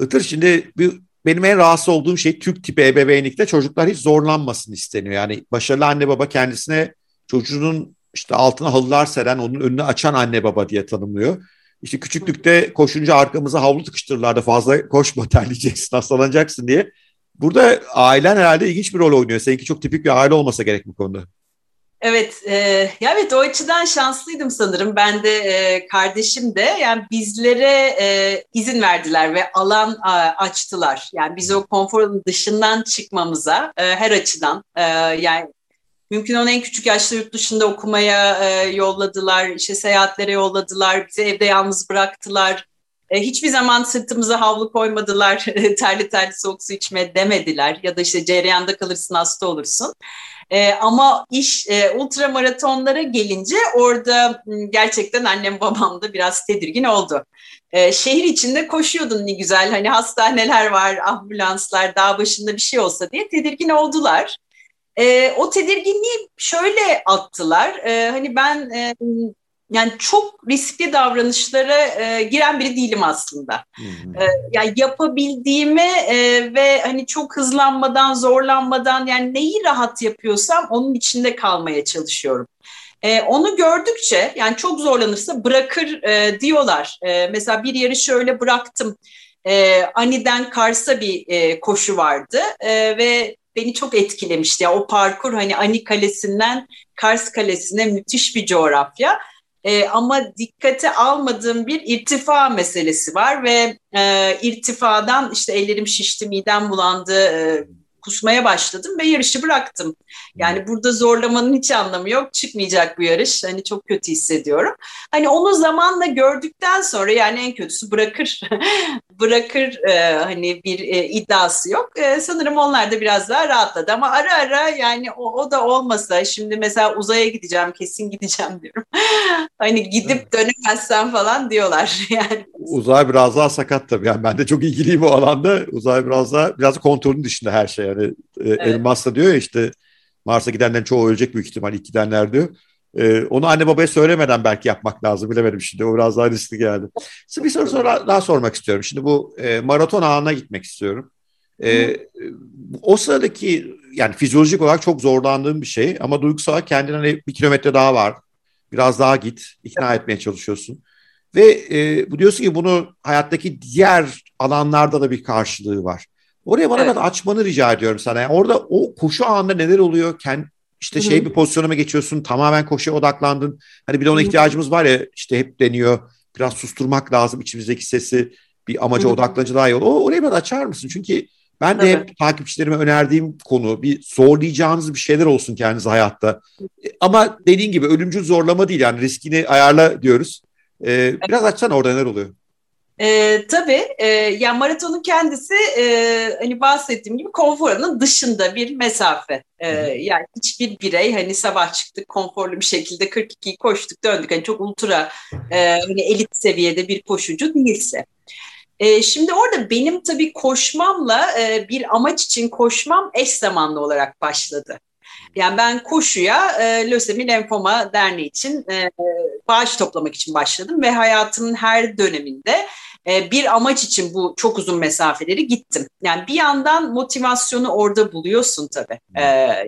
Itır şimdi bir, benim en rahatsız olduğum şey Türk tipi ebeveynlikte çocuklar hiç zorlanmasın isteniyor. Yani başarılı anne baba kendisine çocuğunun işte altına halılar seren, onun önünü açan anne baba diye tanımlıyor. İşte küçüklükte koşunca arkamıza havlu tıkıştırırlardı fazla koşma terleyeceksin, hastalanacaksın diye. Burada ailen herhalde ilginç bir rol oynuyor. Seninki çok tipik bir aile olmasa gerek bu konuda. Evet, e, ya evet o açıdan şanslıydım sanırım. Ben de e, kardeşim de yani bizlere e, izin verdiler ve alan a, açtılar. Yani biz o konforun dışından çıkmamıza e, her açıdan e, yani mümkün olan en küçük yaşta yurt dışında okumaya e, yolladılar, işte seyahatlere yolladılar, bizi evde yalnız bıraktılar. E, hiçbir zaman sırtımıza havlu koymadılar, terli terli soğuk su içme demediler ya da işte cereyanda kalırsın hasta olursun. E, ama iş e, ultramaratonlara gelince orada gerçekten annem babam da biraz tedirgin oldu. E, şehir içinde koşuyordun ne güzel hani hastaneler var, ambulanslar, dağ başında bir şey olsa diye tedirgin oldular. E, o tedirginliği şöyle attılar. E, hani ben e, yani çok riskli davranışlara e, giren biri değilim aslında. E, yani yapabildiğimi e, ve hani çok hızlanmadan, zorlanmadan yani neyi rahat yapıyorsam onun içinde kalmaya çalışıyorum. E, onu gördükçe yani çok zorlanırsa bırakır e, diyorlar. E, mesela bir yarı şöyle bıraktım. E, Ani'den Kars'a bir e, koşu vardı e, ve beni çok etkilemişti. Ya, o parkur hani Ani Kalesi'nden Kars Kalesi'ne müthiş bir coğrafya. E, ama dikkate almadığım bir irtifa meselesi var ve e, irtifadan işte ellerim şişti, midem bulandı, e, kusmaya başladım ve yarışı bıraktım. Yani burada zorlamanın hiç anlamı yok. Çıkmayacak bu yarış. Hani çok kötü hissediyorum. Hani onu zamanla gördükten sonra yani en kötüsü bırakır bırakır e, hani bir e, iddiası yok. E, sanırım onlar da biraz daha rahatladı ama ara ara yani o, o da olmasa şimdi mesela uzaya gideceğim kesin gideceğim diyorum. hani gidip dönemezsen falan diyorlar yani. Uzay biraz daha sakat tabii. Yani ben de çok ilgiliyim o alanda. Uzay biraz daha biraz kontrolün dışında her şey. Yani e, evet. Elon Musk da diyor ya işte Mars'a gidenlerin çoğu ölecek büyük ihtimal ilk gidenler diyor. Ee, onu anne babaya söylemeden belki yapmak lazım. Bilemedim şimdi. O biraz daha riskli geldi. Size bir soru sonra daha sormak istiyorum. Şimdi bu e, maraton ağına gitmek istiyorum. E, o sıradaki yani fizyolojik olarak çok zorlandığım bir şey ama duygusal kendine hani bir kilometre daha var. Biraz daha git. ikna etmeye çalışıyorsun. Ve e, bu diyorsun ki bunu hayattaki diğer alanlarda da bir karşılığı var. Oraya bana evet. biraz açmanı rica ediyorum sana. Yani orada o koşu anında neler oluyor? Kend, işte şey bir pozisyona mı geçiyorsun? Tamamen koşuya odaklandın. Hani bir de ona ihtiyacımız var ya işte hep deniyor. Biraz susturmak lazım içimizdeki sesi. Bir amaca odaklanınca daha iyi olur. O, orayı biraz açar mısın? Çünkü ben de evet. hep takipçilerime önerdiğim konu bir zorlayacağınız bir şeyler olsun kendiniz hayatta. Ama dediğin gibi ölümcül zorlama değil yani riskini ayarla diyoruz. Ee, biraz açsana orada neler oluyor? E, tabii e, yani maratonun kendisi e, hani bahsettiğim gibi konforunun dışında bir mesafe. E, yani hiçbir birey hani sabah çıktık konforlu bir şekilde 42'yi koştuk döndük. Hani çok ultra e, hani elit seviyede bir koşucu değilse. E, şimdi orada benim tabii koşmamla e, bir amaç için koşmam eş zamanlı olarak başladı. Yani ben koşuya e, Lösemi Lenfoma Derneği için e, bağış toplamak için başladım ve hayatımın her döneminde bir amaç için bu çok uzun mesafeleri gittim. Yani bir yandan motivasyonu orada buluyorsun tabii. E,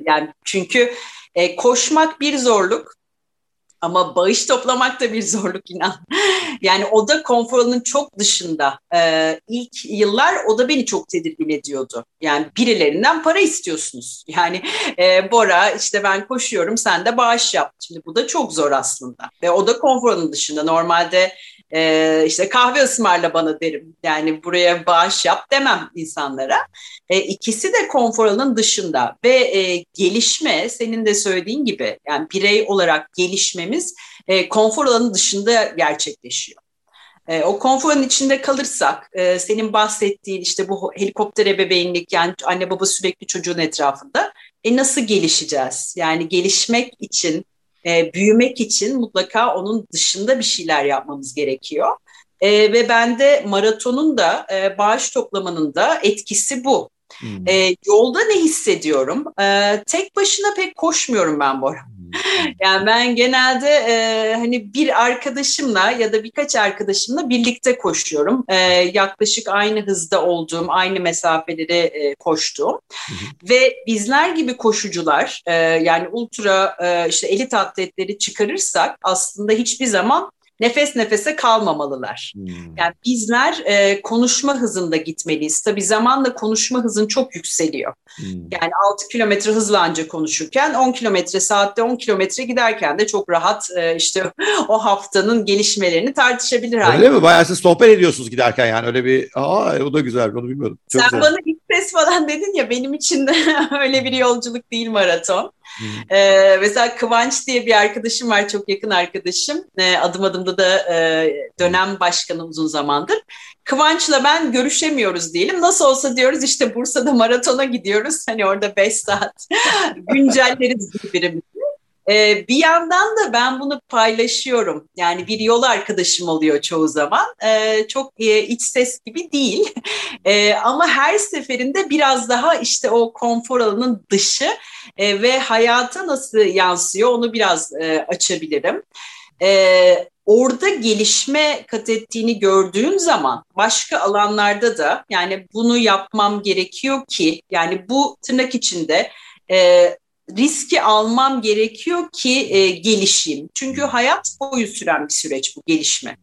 yani çünkü e, koşmak bir zorluk, ama bağış toplamak da bir zorluk inan. yani o da konforunun çok dışında. Ee, ilk yıllar o da beni çok tedirgin ediyordu. Yani birilerinden para istiyorsunuz. Yani e, Bora işte ben koşuyorum sen de bağış yap. Şimdi bu da çok zor aslında. Ve o da konforunun dışında. Normalde e, işte kahve ısmarla bana derim. Yani buraya bağış yap demem insanlara. E, ikisi de konfor alanının dışında ve e, gelişme senin de söylediğin gibi yani birey olarak gelişmemiz e, konfor alanının dışında gerçekleşiyor. E, o konforun içinde kalırsak, e, senin bahsettiğin işte bu helikopter ebeveynlik yani anne baba sürekli çocuğun etrafında, e nasıl gelişeceğiz? Yani gelişmek için e, büyümek için mutlaka onun dışında bir şeyler yapmamız gerekiyor. E, ve bende maratonun da e, bağış toplamanın da etkisi bu. Hmm. E, yolda ne hissediyorum? E, tek başına pek koşmuyorum ben Bora. Yani ben genelde e, hani bir arkadaşımla ya da birkaç arkadaşımla birlikte koşuyorum. E, yaklaşık aynı hızda olduğum, aynı mesafeleri e, koştuğum. Ve bizler gibi koşucular e, yani ultra e, işte elit atletleri çıkarırsak aslında hiçbir zaman nefes nefese kalmamalılar. Hmm. Yani bizler e, konuşma hızında gitmeliyiz. Tabii zamanla konuşma hızın çok yükseliyor. Hmm. Yani 6 kilometre hızla anca konuşurken 10 kilometre saatte 10 kilometre giderken de çok rahat e, işte o haftanın gelişmelerini tartışabilir hale. Öyle mi? Bayağı siz sohbet ediyorsunuz giderken yani öyle bir aa o da güzel onu bilmiyordum. Çok Sen güzel. bana ses falan dedin ya benim için de öyle bir yolculuk değil maraton. Ee, mesela Kıvanç diye bir arkadaşım var, çok yakın arkadaşım. Ee, adım adımda da e, dönem başkanı uzun zamandır. Kıvanç'la ben görüşemiyoruz diyelim. Nasıl olsa diyoruz işte Bursa'da maratona gidiyoruz. Hani orada 5 saat güncelleriz birbirimizi. Ee, bir yandan da ben bunu paylaşıyorum. Yani bir yol arkadaşım oluyor çoğu zaman. Ee, çok e, iç ses gibi değil. Ee, ama her seferinde biraz daha işte o konfor alanının dışı e, ve hayata nasıl yansıyor onu biraz e, açabilirim. Orada gelişme kat ettiğini gördüğüm zaman başka alanlarda da yani bunu yapmam gerekiyor ki yani bu tırnak içinde riski almam gerekiyor ki e, gelişeyim. Çünkü hayat boyu süren bir süreç bu gelişme.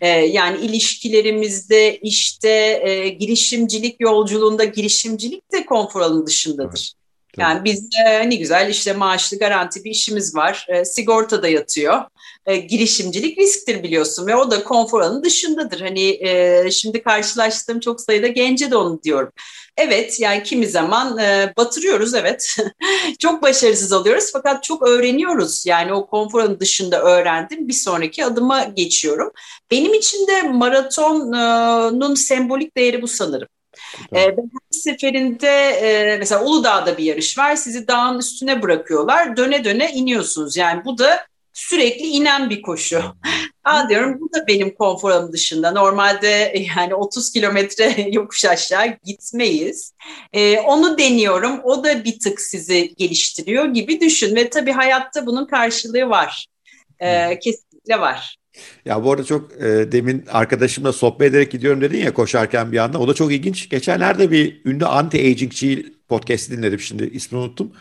E, yani ilişkilerimizde, işte e, girişimcilik yolculuğunda girişimcilik de konfor alanı dışındadır. Yani biz e, ne güzel işte maaşlı garanti bir işimiz var. E, sigorta da yatıyor. E, girişimcilik risktir biliyorsun ve o da konfor alanı dışındadır. Hani e, şimdi karşılaştığım çok sayıda gence de onu diyorum. Evet yani kimi zaman e, batırıyoruz evet. çok başarısız oluyoruz fakat çok öğreniyoruz. Yani o konfor alanı dışında öğrendim. Bir sonraki adıma geçiyorum. Benim için de maratonun sembolik değeri bu sanırım. E, her seferinde e, mesela Uludağ'da bir yarış var. Sizi dağın üstüne bırakıyorlar. Döne döne iniyorsunuz. Yani bu da sürekli inen bir koşu. Aa diyorum bu da benim konforum dışında. Normalde yani 30 kilometre yokuş aşağı gitmeyiz. Ee, onu deniyorum. O da bir tık sizi geliştiriyor gibi düşün. Ve tabii hayatta bunun karşılığı var. Ee, kesinlikle var. Ya bu arada çok e, demin arkadaşımla sohbet ederek gidiyorum dedin ya koşarken bir anda. O da çok ilginç. Geçenlerde bir ünlü anti-agingçi podcast'i dinledim şimdi ismini unuttum.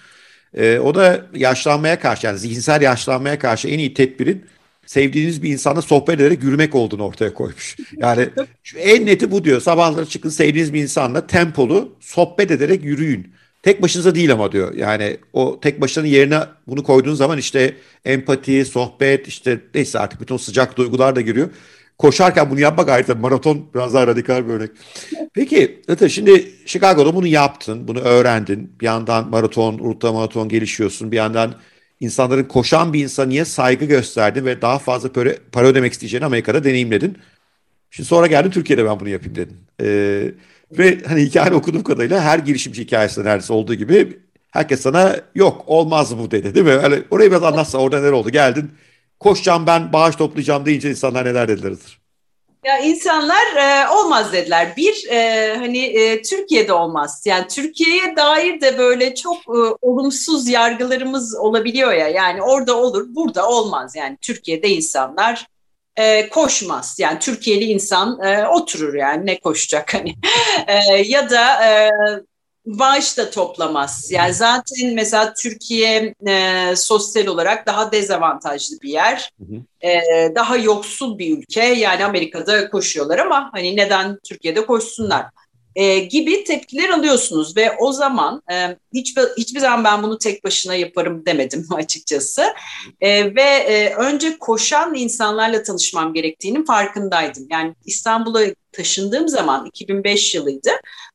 E, o da yaşlanmaya karşı yani zihinsel yaşlanmaya karşı en iyi tedbirin sevdiğiniz bir insanla sohbet ederek yürümek olduğunu ortaya koymuş. Yani en neti bu diyor. Sabahları çıkın sevdiğiniz bir insanla tempolu sohbet ederek yürüyün. Tek başınıza değil ama diyor. Yani o tek başına yerine bunu koyduğun zaman işte empati, sohbet, işte neyse artık bütün sıcak duygular da giriyor. Koşarken bunu yapmak ayrıca maraton biraz daha radikal bir örnek. Peki Ata şimdi Chicago'da bunu yaptın, bunu öğrendin. Bir yandan maraton, ultra maraton gelişiyorsun. Bir yandan insanların koşan bir insan niye saygı gösterdin ve daha fazla para, para ödemek isteyeceğini Amerika'da deneyimledin. Şimdi sonra geldin Türkiye'de ben bunu yapayım dedin. Ee, ve hani hikayeni okuduğum kadarıyla her girişimci hikayesinde neredeyse olduğu gibi herkes sana yok olmaz bu dedi değil mi? Yani orayı biraz anlatsa orada neler oldu geldin koşacağım ben bağış toplayacağım deyince insanlar neler dediler? Ya insanlar e, olmaz dediler. Bir e, hani e, Türkiye'de olmaz. Yani Türkiye'ye dair de böyle çok e, olumsuz yargılarımız olabiliyor ya. Yani orada olur, burada olmaz. Yani Türkiye'de insanlar e, koşmaz. Yani Türkiye'li insan e, oturur yani ne koşacak hani. e, ya da e, bağış da toplamaz. Yani zaten mesela Türkiye e, sosyal olarak daha dezavantajlı bir yer. Hı hı. E, daha yoksul bir ülke. Yani Amerika'da koşuyorlar ama hani neden Türkiye'de koşsunlar? e, gibi tepkiler alıyorsunuz ve o zaman e, hiçbir, hiçbir zaman ben bunu tek başına yaparım demedim açıkçası e, ve e, önce koşan insanlarla tanışmam gerektiğinin farkındaydım. Yani İstanbul'a taşındığım zaman 2005 yılıydı.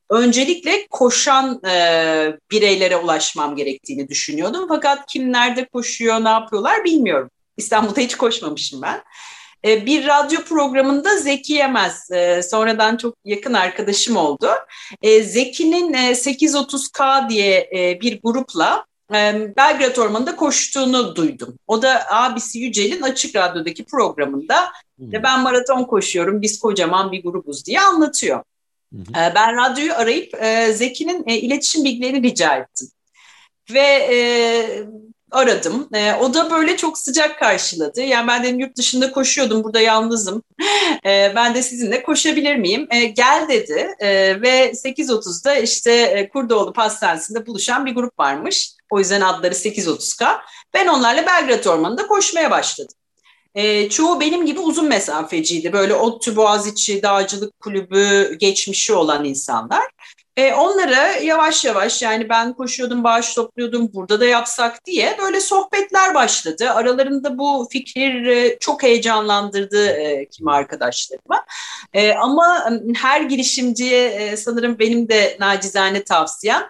Öncelikle koşan e, bireylere ulaşmam gerektiğini düşünüyordum. Fakat kim nerede koşuyor, ne yapıyorlar bilmiyorum. İstanbul'da hiç koşmamışım ben. E, bir radyo programında Zeki Yemez, e, sonradan çok yakın arkadaşım oldu. E, Zeki'nin 830K diye bir grupla Belgrad Ormanı'nda koştuğunu duydum. O da abisi Yücel'in Açık Radyo'daki programında hmm. ben maraton koşuyorum, biz kocaman bir grubuz diye anlatıyor. Hmm. Ben radyoyu arayıp Zeki'nin iletişim bilgilerini rica ettim. Ve aradım. E, o da böyle çok sıcak karşıladı. Yani ben dedim yurt dışında koşuyordum, burada yalnızım. E, ben de sizinle koşabilir miyim? E, gel dedi e, ve 8.30'da işte e, Kurdoğlu Pastanesi'nde buluşan bir grup varmış. O yüzden adları 8.30K. Ben onlarla Belgrad Ormanı'nda koşmaya başladım. E, çoğu benim gibi uzun mesafeciydi. Böyle ODTÜ Boğaziçi Dağcılık Kulübü geçmişi olan insanlar. E, onlara yavaş yavaş yani ben koşuyordum, bağış topluyordum, burada da yapsak diye böyle sohbetler başladı. Aralarında bu fikir e, çok heyecanlandırdı e, kimi arkadaşlarıma. E, ama her girişimciye e, sanırım benim de nacizane tavsiyem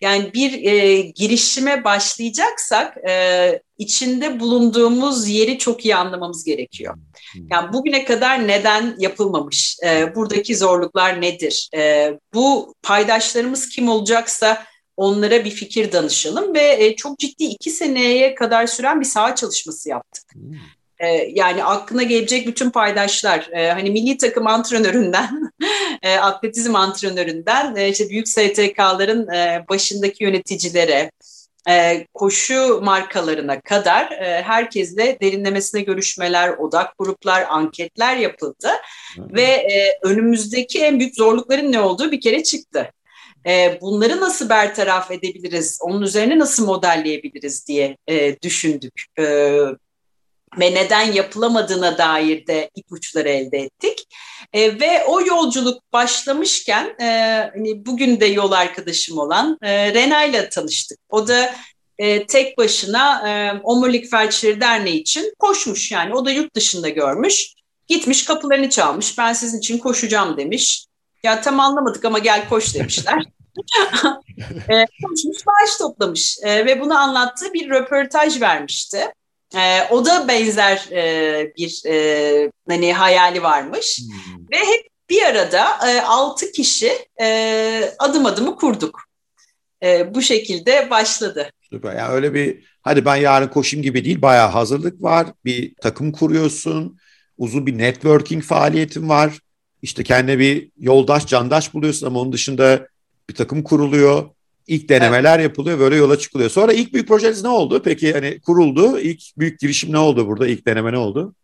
yani bir e, girişime başlayacaksak e, içinde bulunduğumuz yeri çok iyi anlamamız gerekiyor. Hmm. Yani bugüne kadar neden yapılmamış? E, buradaki zorluklar nedir? E, bu paydaşlarımız kim olacaksa onlara bir fikir danışalım ve e, çok ciddi iki seneye kadar süren bir saha çalışması yaptık. E, yani aklına gelecek bütün paydaşlar, e, hani milli takım antrenöründen, e, atletizm antrenöründen, e, işte büyük STK'ların e, başındaki yöneticilere, e, koşu markalarına kadar e, herkesle derinlemesine görüşmeler, odak gruplar, anketler yapıldı. Hı. Ve e, önümüzdeki en büyük zorlukların ne olduğu bir kere çıktı. E, bunları nasıl bertaraf edebiliriz, onun üzerine nasıl modelleyebiliriz diye e, düşündük. E, ve neden yapılamadığına dair de ipuçları elde ettik. E, ve o yolculuk başlamışken e, hani bugün de yol arkadaşım olan e, Rena ile tanıştık. O da e, tek başına e, Omurilik Felçleri Derneği için koşmuş yani. O da yurt dışında görmüş. Gitmiş kapılarını çalmış. Ben sizin için koşacağım demiş. Ya tam anlamadık ama gel koş demişler. e, koşmuş bağış toplamış e, ve bunu anlattığı bir röportaj vermişti. E, o da benzer e, bir e, hani hayali varmış hmm. ve hep bir arada e, altı kişi e, adım adımı kurduk. E, bu şekilde başladı. Süper. Yani öyle bir hadi ben yarın koşayım gibi değil. Bayağı hazırlık var. Bir takım kuruyorsun. Uzun bir networking faaliyetin var. İşte kendine bir yoldaş, candaş buluyorsun ama onun dışında bir takım kuruluyor. İlk denemeler evet. yapılıyor, böyle yola çıkılıyor. Sonra ilk büyük projeniz ne oldu? Peki hani kuruldu, ilk büyük girişim ne oldu burada? İlk deneme ne oldu?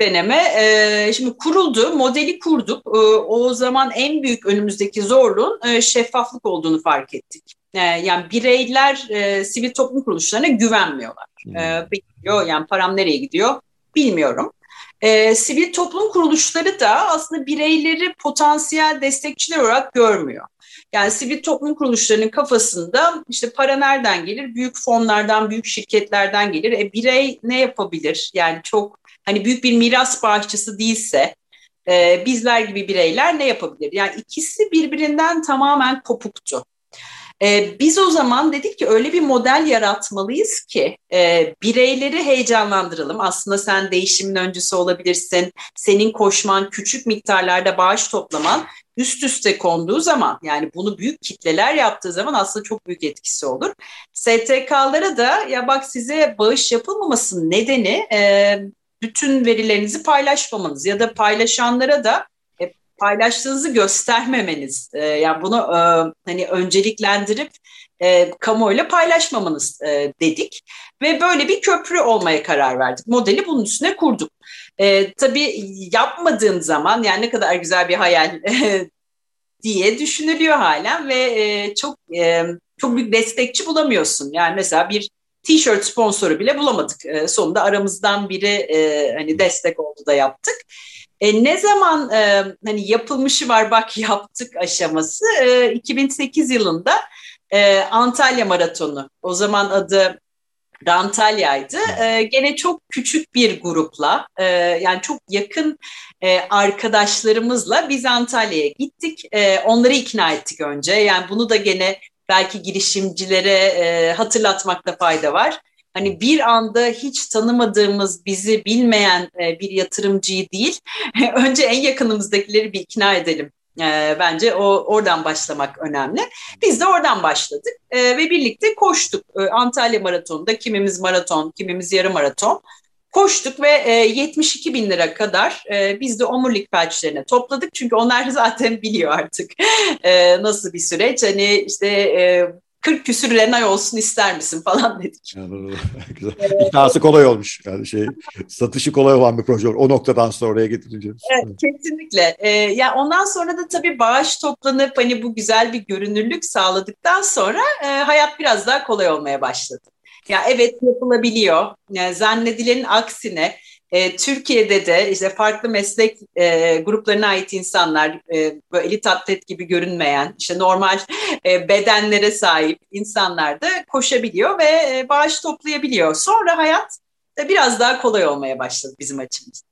deneme. E, şimdi kuruldu, modeli kurduk. E, o zaman en büyük önümüzdeki zorluğun e, şeffaflık olduğunu fark ettik. E, yani bireyler e, sivil toplum kuruluşlarına güvenmiyorlar. E, yani param nereye gidiyor bilmiyorum. E, sivil toplum kuruluşları da aslında bireyleri potansiyel destekçiler olarak görmüyor. Yani sivil toplum kuruluşlarının kafasında işte para nereden gelir? Büyük fonlardan, büyük şirketlerden gelir. E birey ne yapabilir? Yani çok hani büyük bir miras bağışçısı değilse e, bizler gibi bireyler ne yapabilir? Yani ikisi birbirinden tamamen kopuktu. E, biz o zaman dedik ki öyle bir model yaratmalıyız ki e, bireyleri heyecanlandıralım. Aslında sen değişimin öncüsü olabilirsin. Senin koşman, küçük miktarlarda bağış toplaman üst üste konduğu zaman yani bunu büyük kitleler yaptığı zaman aslında çok büyük etkisi olur. STK'lara da ya bak size bağış yapılmamasının nedeni e, bütün verilerinizi paylaşmamanız ya da paylaşanlara da e, paylaştığınızı göstermemeniz. E, yani bunu e, hani önceliklendirip e, kamuoyuyla paylaşmamanız e, dedik ve böyle bir köprü olmaya karar verdik. Modeli bunun üstüne kurduk. E, tabii yapmadığın zaman yani ne kadar güzel bir hayal diye düşünülüyor halen ve e, çok e, çok büyük destekçi bulamıyorsun. Yani mesela bir t-shirt sponsoru bile bulamadık. E, sonunda aramızdan biri e, hani destek oldu da yaptık. E, ne zaman e, hani yapılmışı var bak yaptık aşaması e, 2008 yılında e, Antalya Maratonu. O zaman adı Antalya'ydı. Ee, gene çok küçük bir grupla e, yani çok yakın e, arkadaşlarımızla biz Antalya'ya gittik. E, onları ikna ettik önce. Yani bunu da gene belki girişimcilere e, hatırlatmakta fayda var. Hani bir anda hiç tanımadığımız, bizi bilmeyen e, bir yatırımcıyı değil, önce en yakınımızdakileri bir ikna edelim e, bence o oradan başlamak önemli. Biz de oradan başladık e, ve birlikte koştuk. E, Antalya Maratonu'nda kimimiz maraton, kimimiz yarım maraton koştuk ve e, 72 bin lira kadar e, biz de omurilik felçlerine topladık. Çünkü onlar zaten biliyor artık e, nasıl bir süreç. Hani işte e, 40 küsür Renay olsun ister misin falan dedik. Güzel. İknası kolay olmuş. Yani şey satışı kolay olan bir proje. O noktadan sonra oraya getirince. Evet, kesinlikle. Ee, yani ondan sonra da tabii bağış toplanıp hani bu güzel bir görünürlük sağladıktan sonra e, hayat biraz daha kolay olmaya başladı. Ya evet yapılabiliyor. Yani zannedilenin aksine e, Türkiye'de de işte farklı meslek e, gruplarına ait insanlar, e, böyle elit atlet gibi görünmeyen, işte normal e, bedenlere sahip insanlar da koşabiliyor ve e, bağış toplayabiliyor. Sonra hayat da biraz daha kolay olmaya başladı bizim açımızdan.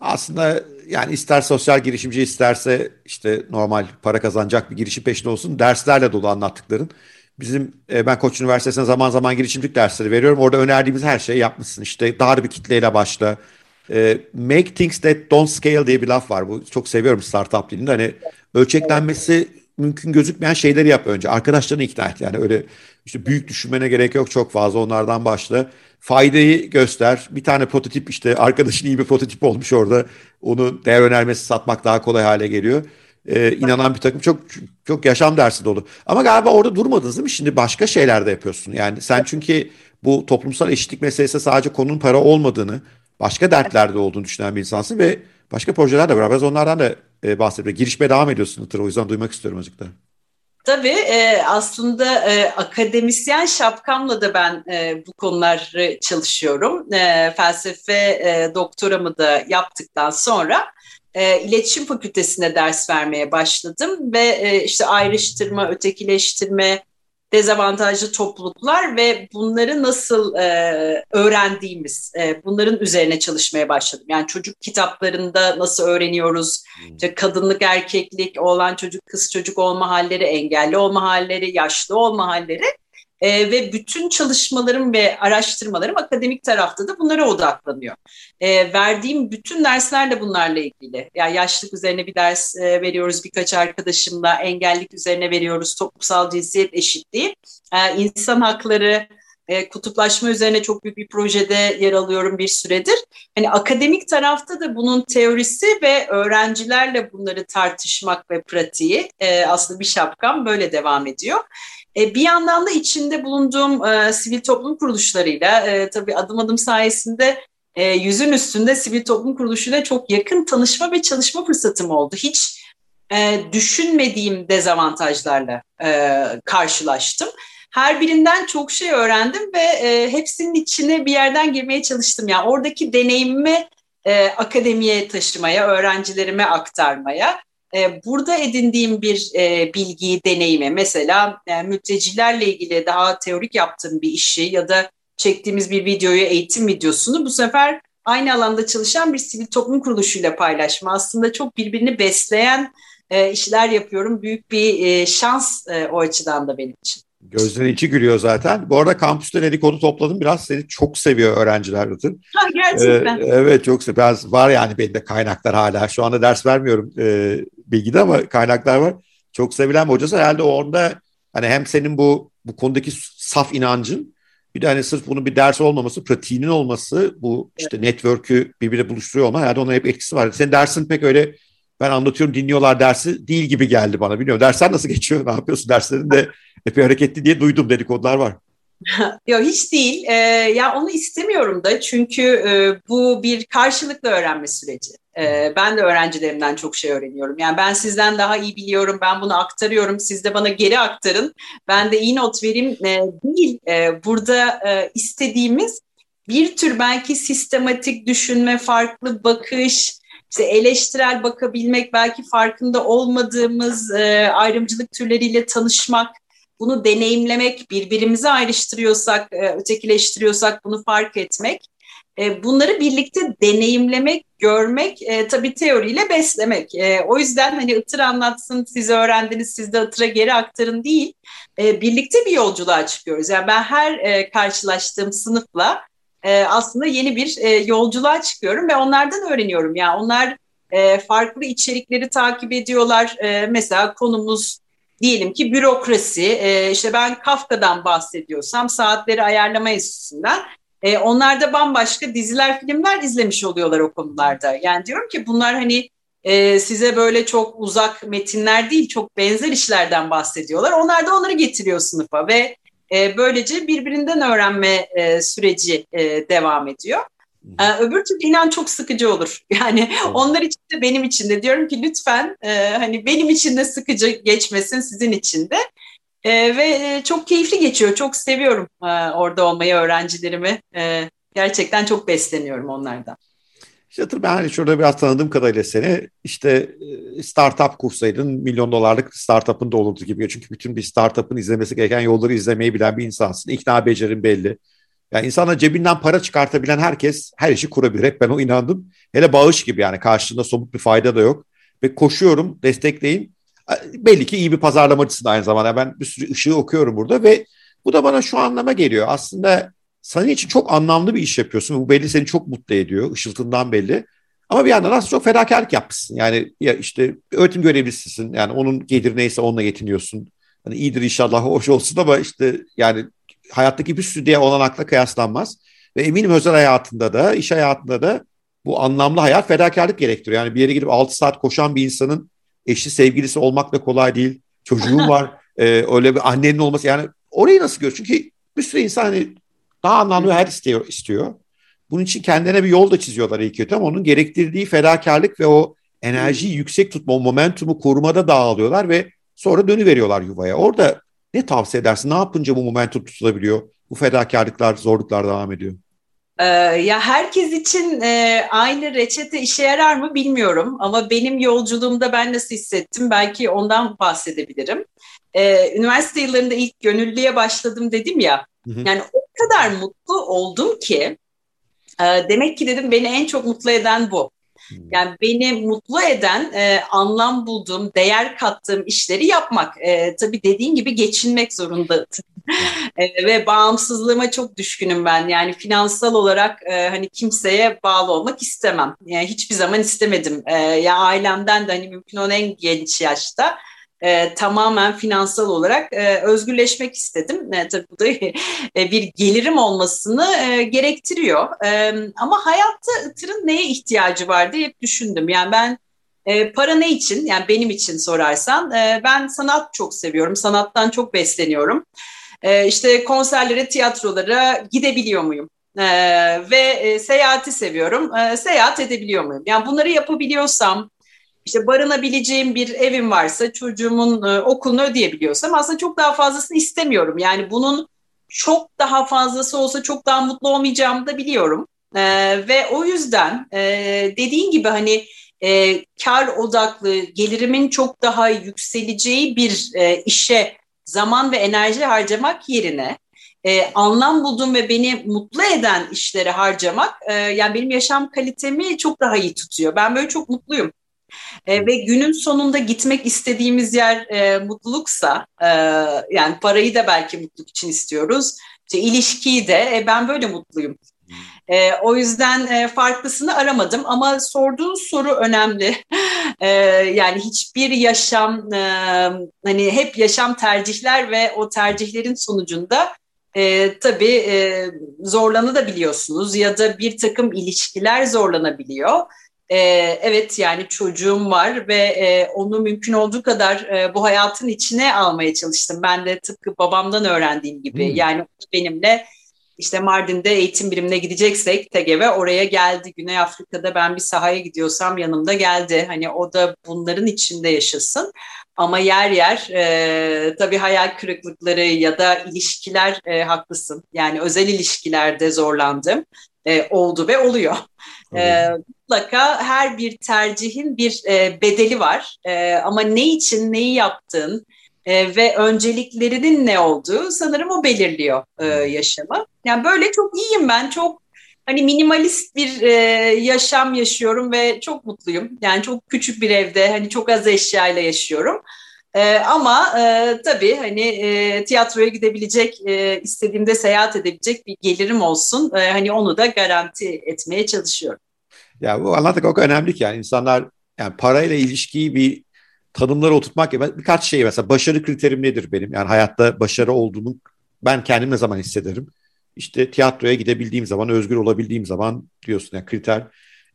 Aslında yani ister sosyal girişimci isterse işte normal para kazanacak bir girişim peşinde olsun derslerle dolu anlattıkların. Bizim e, ben Koç Üniversitesi'ne zaman zaman girişimcilik dersleri veriyorum. Orada önerdiğimiz her şeyi yapmışsın. İşte dar bir kitleyle başla. E, make things that don't scale diye bir laf var. Bu çok seviyorum startup dilinde. Hani ölçeklenmesi mümkün gözükmeyen şeyleri yap önce. Arkadaşlarını ikna et. Yani öyle işte büyük düşünmene gerek yok çok fazla onlardan başla. Faydayı göster. Bir tane prototip işte arkadaşın iyi bir prototip olmuş orada. Onu değer önermesi satmak daha kolay hale geliyor. Ee, inanan bir takım çok çok yaşam dersi dolu. Ama galiba orada durmadınız değil mi? Şimdi başka şeyler de yapıyorsun. Yani sen çünkü bu toplumsal eşitlik meselesi sadece konunun para olmadığını, başka dertlerde olduğunu düşünen bir insansın ve başka projeler de var. Biraz onlardan da e, bahsediyor. Girişmeye devam ediyorsun Itır. O yüzden duymak istiyorum azıcık da. Tabii e, aslında e, akademisyen şapkamla da ben e, bu konuları çalışıyorum. E, felsefe e, doktoramı da yaptıktan sonra e, iletişim fakültesine ders vermeye başladım ve e, işte ayrıştırma, ötekileştirme, dezavantajlı topluluklar ve bunları nasıl e, öğrendiğimiz, e, bunların üzerine çalışmaya başladım. Yani çocuk kitaplarında nasıl öğreniyoruz, hmm. işte kadınlık, erkeklik, oğlan çocuk, kız çocuk olma halleri, engelli olma halleri, yaşlı olma halleri e, ve bütün çalışmalarım ve araştırmalarım akademik tarafta da bunlara odaklanıyor. E, verdiğim bütün dersler de bunlarla ilgili. Yani yaşlık üzerine bir ders e, veriyoruz birkaç arkadaşımla, engellik üzerine veriyoruz, toplumsal cinsiyet eşitliği, e, insan hakları, e, kutuplaşma üzerine çok büyük bir projede yer alıyorum bir süredir. Hani akademik tarafta da bunun teorisi ve öğrencilerle bunları tartışmak ve pratiği e, aslında bir şapkam böyle devam ediyor. E, bir yandan da içinde bulunduğum e, sivil toplum kuruluşlarıyla e, tabii adım adım sayesinde e, yüzün üstünde sivil toplum kuruluşuyla çok yakın tanışma ve çalışma fırsatım oldu. Hiç e, düşünmediğim dezavantajlarla e, karşılaştım. Her birinden çok şey öğrendim ve e, hepsinin içine bir yerden girmeye çalıştım. Yani oradaki deneyimimi e, akademiye taşımaya, öğrencilerime aktarmaya e, burada edindiğim bir e, bilgiyi, deneyimi mesela e, mültecilerle ilgili daha teorik yaptığım bir işi ya da çektiğimiz bir videoyu, eğitim videosunu bu sefer aynı alanda çalışan bir sivil toplum kuruluşuyla paylaşma. Aslında çok birbirini besleyen e, işler yapıyorum. Büyük bir e, şans e, o açıdan da benim için. Gözlerin içi gülüyor zaten. Bu arada kampüste dedikodu topladım. Biraz seni çok seviyor öğrenciler Rıtın. Ha, gerçekten. Ee, evet çok seviyor. Biraz var yani benim de kaynaklar hala. Şu anda ders vermiyorum e, bilgide ama kaynaklar var. Çok sevilen bir hocası. Herhalde orada hani hem senin bu bu konudaki saf inancın bir de hani sırf bunun bir ders olmaması, pratiğinin olması, bu işte network'ü birbirine buluşturuyor olma herhalde ona hep etkisi var. Senin dersin pek öyle ben anlatıyorum dinliyorlar dersi değil gibi geldi bana. Bilmiyorum dersler nasıl geçiyor? Ne yapıyorsun? Derslerin de epey hareketli diye duydum dedikodular var. Yok hiç değil. Ee, ya onu istemiyorum da çünkü e, bu bir karşılıklı öğrenme süreci. E, ben de öğrencilerimden çok şey öğreniyorum. Yani ben sizden daha iyi biliyorum, ben bunu aktarıyorum, siz de bana geri aktarın. Ben de iyi not vereyim e, değil. E, burada e, istediğimiz bir tür belki sistematik düşünme, farklı bakış, işte eleştirel bakabilmek, belki farkında olmadığımız e, ayrımcılık türleriyle tanışmak, bunu deneyimlemek, birbirimizi ayrıştırıyorsak, e, ötekileştiriyorsak bunu fark etmek. E, bunları birlikte deneyimlemek, görmek, e, tabii teoriyle beslemek. E, o yüzden hani Itır anlatsın, siz öğrendiniz, siz de Itır'a geri aktarın değil. E, birlikte bir yolculuğa çıkıyoruz. Yani ben her e, karşılaştığım sınıfla e, aslında yeni bir e, yolculuğa çıkıyorum ve onlardan öğreniyorum. Yani onlar e, farklı içerikleri takip ediyorlar. E, mesela konumuz diyelim ki bürokrasi. E, işte ben Kafka'dan bahsediyorsam saatleri ayarlama enstitüsünden e, onlar da bambaşka diziler, filmler izlemiş oluyorlar o konularda. Yani diyorum ki bunlar hani e, size böyle çok uzak metinler değil, çok benzer işlerden bahsediyorlar. Onlar da onları getiriyor sınıfa ve e, böylece birbirinden öğrenme e, süreci e, devam ediyor. Ee, öbür türlü inan çok sıkıcı olur. Yani onlar için de benim için de diyorum ki lütfen e, hani benim için de sıkıcı geçmesin sizin için de. E, ve çok keyifli geçiyor. Çok seviyorum e, orada olmayı öğrencilerimi. E, gerçekten çok besleniyorum onlardan. İşte ben hani şurada biraz tanıdığım kadarıyla seni işte e, startup kursaydın milyon dolarlık startup'ın da olurdu gibi. Çünkü bütün bir startup'ın izlemesi gereken yolları izlemeyi bilen bir insansın. İkna becerin belli. Yani insana cebinden para çıkartabilen herkes her işi kurabilir. Hep ben o inandım. Hele bağış gibi yani karşılığında somut bir fayda da yok. Ve koşuyorum destekleyin. Belli ki iyi bir pazarlamacısın aynı zamanda. Ben bir sürü ışığı okuyorum burada ve bu da bana şu anlama geliyor. Aslında senin için çok anlamlı bir iş yapıyorsun. Bu belli seni çok mutlu ediyor. Işıltından belli. Ama bir yandan aslında çok fedakarlık yapmışsın. Yani ya işte öğretim görevlisisin. Yani onun gelir neyse onunla yetiniyorsun. Hani iyidir inşallah hoş olsun ama işte yani hayattaki bir sürü diğer olanakla kıyaslanmaz. Ve eminim özel hayatında da, iş hayatında da bu anlamlı hayat fedakarlık gerektiriyor. Yani bir yere gidip 6 saat koşan bir insanın eşi, sevgilisi olmak da kolay değil. Çocuğun var, e, öyle bir annenin olması. Yani orayı nasıl gör? Çünkü bir sürü insan hani daha anlamlı hayat istiyor, istiyor. Bunun için kendine bir yol da çiziyorlar iyi kötü ama onun gerektirdiği fedakarlık ve o enerjiyi yüksek tutma, o momentumu korumada dağılıyorlar ve sonra dönüveriyorlar yuvaya. Orada ne tavsiye edersin? Ne yapınca bu momentum tutulabiliyor? Bu fedakarlıklar, zorluklar devam ediyor. Ee, ya herkes için e, aynı reçete işe yarar mı bilmiyorum ama benim yolculuğumda ben nasıl hissettim belki ondan bahsedebilirim. Ee, üniversite yıllarında ilk gönüllüye başladım dedim ya. Hı hı. Yani o kadar mutlu oldum ki e, demek ki dedim beni en çok mutlu eden bu. Hmm. Yani beni mutlu eden, e, anlam bulduğum, değer kattığım işleri yapmak. E, tabii dediğin gibi geçinmek zorunda. e, ve bağımsızlığıma çok düşkünüm ben. Yani finansal olarak e, hani kimseye bağlı olmak istemem. Yani hiçbir zaman istemedim. E, ya ailemden de hani mümkün olan en genç yaşta e, tamamen finansal olarak e, özgürleşmek istedim. E, tabii bu da e, bir gelirim olmasını e, gerektiriyor. E, ama hayatta Itır'ın neye ihtiyacı var diye hep düşündüm. Yani ben e, para ne için? Yani benim için sorarsan e, ben sanat çok seviyorum. Sanattan çok besleniyorum. E, işte konserlere, tiyatrolara gidebiliyor muyum? E, ve e, seyahati seviyorum. E, seyahat edebiliyor muyum? Yani bunları yapabiliyorsam işte barınabileceğim bir evim varsa çocuğumun e, okulunu ödeyebiliyorsam aslında çok daha fazlasını istemiyorum. Yani bunun çok daha fazlası olsa çok daha mutlu olmayacağımı da biliyorum. E, ve o yüzden e, dediğin gibi hani e, kar odaklı gelirimin çok daha yükseleceği bir e, işe zaman ve enerji harcamak yerine e, anlam bulduğum ve beni mutlu eden işleri harcamak e, yani benim yaşam kalitemi çok daha iyi tutuyor. Ben böyle çok mutluyum. E, ve günün sonunda gitmek istediğimiz yer e, mutluluksa, e, yani parayı da belki mutluluk için istiyoruz, işte ilişkiyi de e, ben böyle mutluyum. E, o yüzden e, farklısını aramadım ama sorduğun soru önemli. e, yani hiçbir yaşam, e, hani hep yaşam tercihler ve o tercihlerin sonucunda e, tabii e, zorlanabiliyorsunuz ya da bir takım ilişkiler zorlanabiliyor. E, evet yani çocuğum var ve e, onu mümkün olduğu kadar e, bu hayatın içine almaya çalıştım. Ben de tıpkı babamdan öğrendiğim gibi hmm. yani benimle işte Mardin'de eğitim birimine gideceksek TGV oraya geldi. Güney Afrika'da ben bir sahaya gidiyorsam yanımda geldi. Hani o da bunların içinde yaşasın. Ama yer yer e, tabii hayal kırıklıkları ya da ilişkiler e, haklısın. Yani özel ilişkilerde zorlandım. E, oldu ve oluyor. E, mutlaka her bir tercihin bir e, bedeli var. E, ama ne için neyi yaptığın e, ve önceliklerinin ne olduğu sanırım o belirliyor e, yaşamı. Yani böyle çok iyiyim ben. Çok hani minimalist bir e, yaşam yaşıyorum ve çok mutluyum. Yani çok küçük bir evde hani çok az eşyayla yaşıyorum. E, ama e, tabii hani e, tiyatroya gidebilecek, e, istediğimde seyahat edebilecek bir gelirim olsun. E, hani onu da garanti etmeye çalışıyorum. Ya bu anlattık kadar önemli ki yani insanlar yani parayla ilişkiyi bir tanımlara oturtmak gibi birkaç şey mesela başarı kriterim nedir benim? Yani hayatta başarı olduğumu ben kendim ne zaman hissederim? İşte tiyatroya gidebildiğim zaman, özgür olabildiğim zaman diyorsun yani kriter.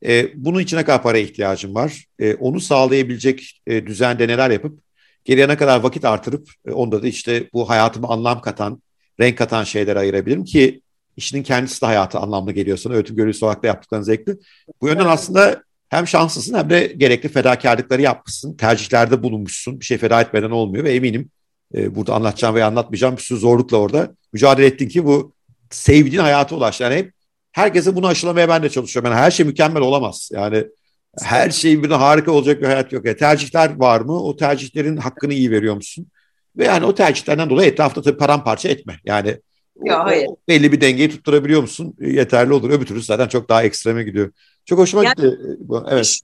E, bunun içine kadar para ihtiyacım var. E, onu sağlayabilecek e, düzende neler yapıp geriye ne kadar vakit artırıp e, onda da işte bu hayatıma anlam katan, renk katan şeyler ayırabilirim ki işinin kendisi de hayatı anlamlı geliyor sana. Öğretim görevlisi olarak da yaptıkların zevkli. Bu yönden aslında hem şanslısın hem de gerekli fedakarlıkları yapmışsın. Tercihlerde bulunmuşsun. Bir şey feda etmeden olmuyor ve eminim e, burada anlatacağım veya anlatmayacağım bir sürü zorlukla orada mücadele ettin ki bu sevdiğin hayata ulaş. Yani hep herkese bunu aşılamaya ben de çalışıyorum. Yani her şey mükemmel olamaz. Yani her şey bir harika olacak bir hayat yok. Yani tercihler var mı? O tercihlerin hakkını iyi veriyor musun? Ve yani o tercihlerden dolayı etrafta tabii paramparça etme. Yani ya, hayır. O belli bir dengeyi tutturabiliyor musun? Yeterli olur. Öbür türlü zaten çok daha ekstreme gidiyor. Çok hoşuma yani, gitti. Evet.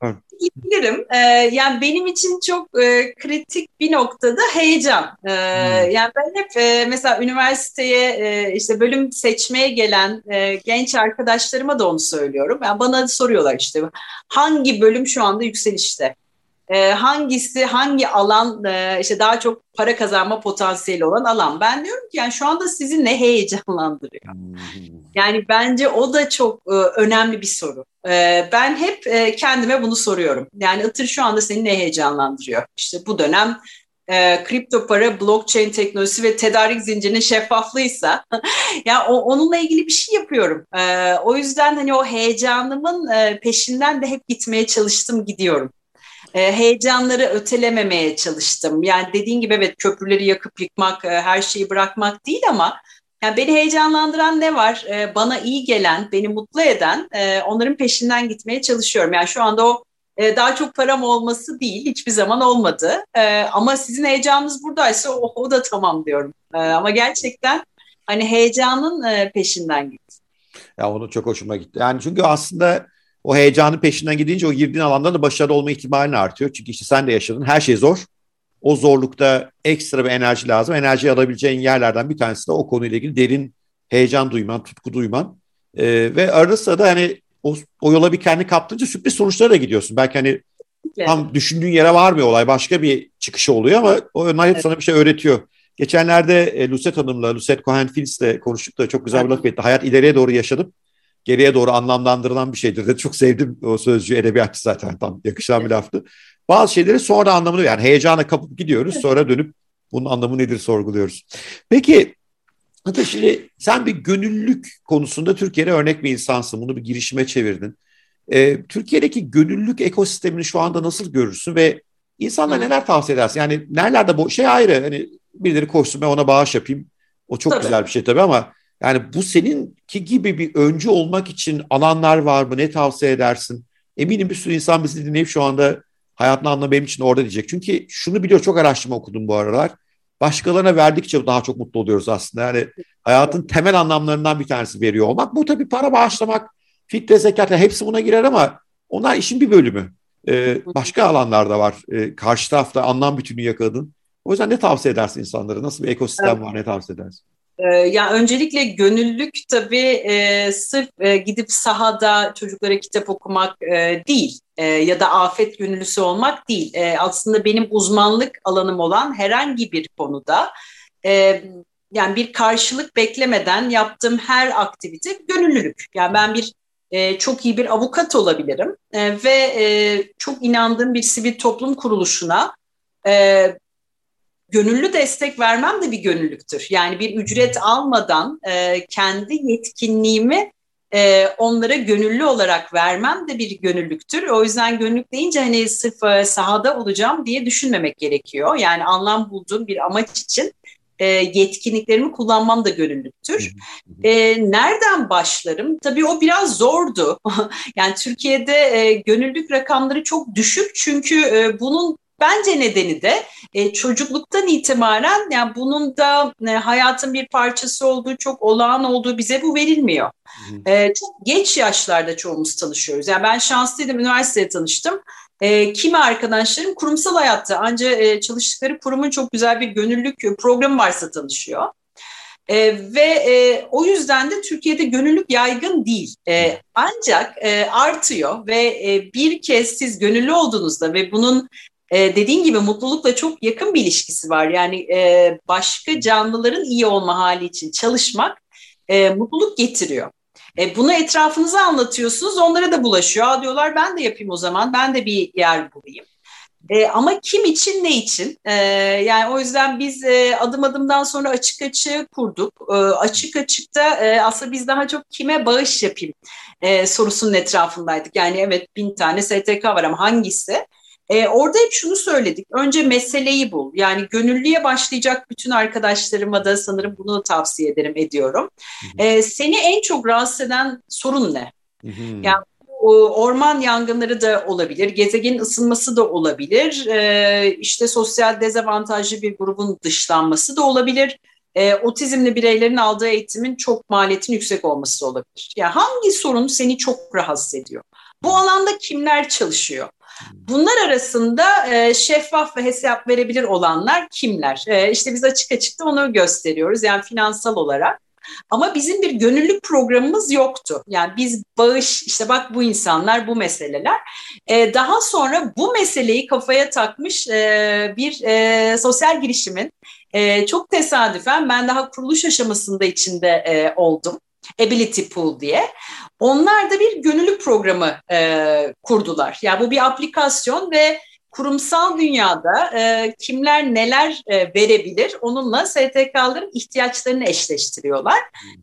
Giderim. Ee, yani benim için çok e, kritik bir noktada heyecan. Ee, hmm. Yani ben hep e, mesela üniversiteye e, işte bölüm seçmeye gelen e, genç arkadaşlarıma da onu söylüyorum. Yani bana soruyorlar işte hangi bölüm şu anda yükselişte? E, hangisi hangi alan e, işte daha çok para kazanma potansiyeli olan alan. Ben diyorum ki yani şu anda sizi ne heyecanlandırıyor? Hmm. Yani bence o da çok e, önemli bir soru. E, ben hep e, kendime bunu soruyorum. Yani Itır şu anda seni ne heyecanlandırıyor? İşte bu dönem e, kripto para, blockchain teknolojisi ve tedarik zincirinin şeffaflığıysa ya o, onunla ilgili bir şey yapıyorum. E, o yüzden hani o heyecanımın e, peşinden de hep gitmeye çalıştım, gidiyorum heyecanları ötelememeye çalıştım. Yani dediğin gibi evet köprüleri yakıp yıkmak, e, her şeyi bırakmak değil ama yani beni heyecanlandıran ne var? E, bana iyi gelen, beni mutlu eden e, onların peşinden gitmeye çalışıyorum. Yani şu anda o e, daha çok param olması değil, hiçbir zaman olmadı. E, ama sizin heyecanınız buradaysa o, o da tamam diyorum. E, ama gerçekten hani heyecanın e, peşinden git. Ya onu çok hoşuma gitti. Yani çünkü aslında o heyecanın peşinden gidince o girdiğin alanda da başarılı olma ihtimalin artıyor. Çünkü işte sen de yaşadın. Her şey zor. O zorlukta ekstra bir enerji lazım. Enerji alabileceğin yerlerden bir tanesi de o konuyla ilgili derin heyecan duyman, tutku duyman. Ee, ve arada sırada hani o, o yola bir kendi kaptınca sürpriz sonuçlara da gidiyorsun. Belki hani evet. tam düşündüğün yere varmıyor olay. Başka bir çıkışı oluyor ama onlar hep evet. sana bir şey öğretiyor. Geçenlerde e, Lucet Hanım'la, Lucet Cohen-Phillips konuştuk da çok güzel bir laf etti. Hayat ileriye doğru yaşadım geriye doğru anlamlandırılan bir şeydir de çok sevdim o sözcüğü edebiyatçı zaten tam yakışan bir laftı. Bazı şeyleri sonra anlamını yani heyecana kapıp gidiyoruz sonra dönüp bunun anlamı nedir sorguluyoruz. Peki Hatta şimdi sen bir gönüllülük konusunda Türkiye'de örnek bir insansın. Bunu bir girişime çevirdin. Ee, Türkiye'deki gönüllülük ekosistemini şu anda nasıl görürsün ve insanlara neler tavsiye edersin? Yani nerelerde bu şey ayrı hani birileri koşsun ben ona bağış yapayım. O çok tabii. güzel bir şey tabii ama yani bu seninki gibi bir öncü olmak için alanlar var mı? Ne tavsiye edersin? Eminim bir sürü insan bizi dinleyip şu anda hayatını anla benim için orada diyecek. Çünkü şunu biliyor çok araştırma okudum bu aralar. Başkalarına verdikçe daha çok mutlu oluyoruz aslında. Yani hayatın temel anlamlarından bir tanesi veriyor olmak. Bu tabii para bağışlamak, fitre zekat hepsi buna girer ama onlar işin bir bölümü. Ee, başka alanlarda var. Ee, karşı tarafta anlam bütünü yakaladın. O yüzden ne tavsiye edersin insanlara? Nasıl bir ekosistem var ne tavsiye edersin? Ee, yani öncelikle gönüllülük tabii e, sırf e, gidip sahada çocuklara kitap okumak e, değil e, ya da afet gönüllüsü olmak değil. Aslında benim uzmanlık alanım olan herhangi bir konuda yani bir karşılık beklemeden yaptığım her aktivite gönüllülük. Yani ben bir çok iyi bir avukat olabilirim ve çok inandığım bir sivil toplum kuruluşuna gönüllü destek vermem de bir gönüllüktür. Yani bir ücret almadan e, kendi yetkinliğimi e, onlara gönüllü olarak vermem de bir gönüllüktür. O yüzden gönüllük deyince hani sırf e, sahada olacağım diye düşünmemek gerekiyor. Yani anlam bulduğum bir amaç için e, yetkinliklerimi kullanmam da gönüllüktür. E, nereden başlarım? Tabii o biraz zordu. yani Türkiye'de e, gönüllülük rakamları çok düşük çünkü e, bunun Bence nedeni de e, çocukluktan itibaren yani bunun da e, hayatın bir parçası olduğu, çok olağan olduğu bize bu verilmiyor. E, çok geç yaşlarda çoğumuz tanışıyoruz. Yani ben şanslıydım, üniversitede tanıştım. E, kimi arkadaşlarım kurumsal hayatta ancak e, çalıştıkları kurumun çok güzel bir gönüllülük programı varsa tanışıyor. E, ve e, o yüzden de Türkiye'de gönüllülük yaygın değil. E, ancak e, artıyor ve e, bir kez siz gönüllü olduğunuzda ve bunun e, dediğin gibi mutlulukla çok yakın bir ilişkisi var. Yani e, başka canlıların iyi olma hali için çalışmak e, mutluluk getiriyor. E, bunu etrafınıza anlatıyorsunuz, onlara da bulaşıyor. Aa, diyorlar ben de yapayım o zaman, ben de bir yer bulayım. E, ama kim için ne için? E, yani o yüzden biz e, adım adımdan sonra açık açığı kurduk. E, açık açıkta e, aslında biz daha çok kime bağış yapayım e, sorusunun etrafındaydık. Yani evet bin tane STK var ama hangisi? E, orada hep şunu söyledik. Önce meseleyi bul. Yani gönüllüye başlayacak bütün arkadaşlarıma da sanırım bunu tavsiye ederim, ediyorum. E, seni en çok rahatsız eden sorun ne? Hı hı. Yani orman yangınları da olabilir, gezegenin ısınması da olabilir, e, işte sosyal dezavantajlı bir grubun dışlanması da olabilir, e, otizmli bireylerin aldığı eğitimin çok maliyetin yüksek olması da olabilir. Yani hangi sorun seni çok rahatsız ediyor? Bu alanda kimler çalışıyor? Bunlar arasında e, şeffaf ve hesap verebilir olanlar kimler? E, işte biz açık açık da onu gösteriyoruz yani finansal olarak. Ama bizim bir gönüllülük programımız yoktu. Yani biz bağış, işte bak bu insanlar, bu meseleler. Ee, daha sonra bu meseleyi kafaya takmış e, bir e, sosyal girişimin e, çok tesadüfen ben daha kuruluş aşamasında içinde e, oldum. Ability Pool diye. Onlar da bir gönüllü programı e, kurdular. Yani bu bir aplikasyon ve kurumsal dünyada e, kimler neler e, verebilir onunla STK'ların ihtiyaçlarını eşleştiriyorlar.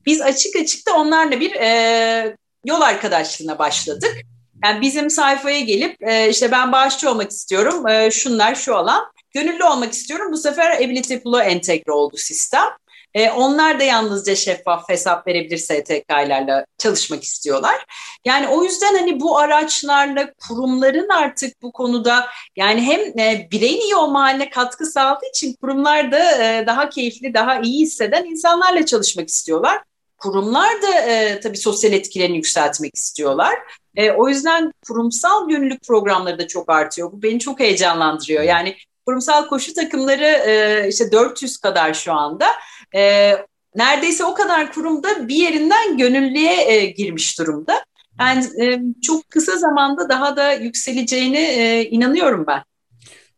Biz açık açık da onlarla bir e, yol arkadaşlığına başladık. Yani bizim sayfaya gelip e, işte ben bağışçı olmak istiyorum, e, şunlar şu alan. Gönüllü olmak istiyorum. Bu sefer Ability Pool'a entegre oldu sistem. E, onlar da yalnızca şeffaf hesap verebilir STK'larla çalışmak istiyorlar. Yani o yüzden hani bu araçlarla kurumların artık bu konuda yani hem e, bireyin iyi olma haline katkı sağladığı için kurumlar da e, daha keyifli, daha iyi hisseden insanlarla çalışmak istiyorlar. Kurumlar da e, tabii sosyal etkilerini yükseltmek istiyorlar. E, o yüzden kurumsal gönüllülük programları da çok artıyor. Bu beni çok heyecanlandırıyor. Yani kurumsal koşu takımları e, işte 400 kadar şu anda e, neredeyse o kadar kurumda bir yerinden gönüllüye e, girmiş durumda. Yani e, çok kısa zamanda daha da yükseleceğine e, inanıyorum ben.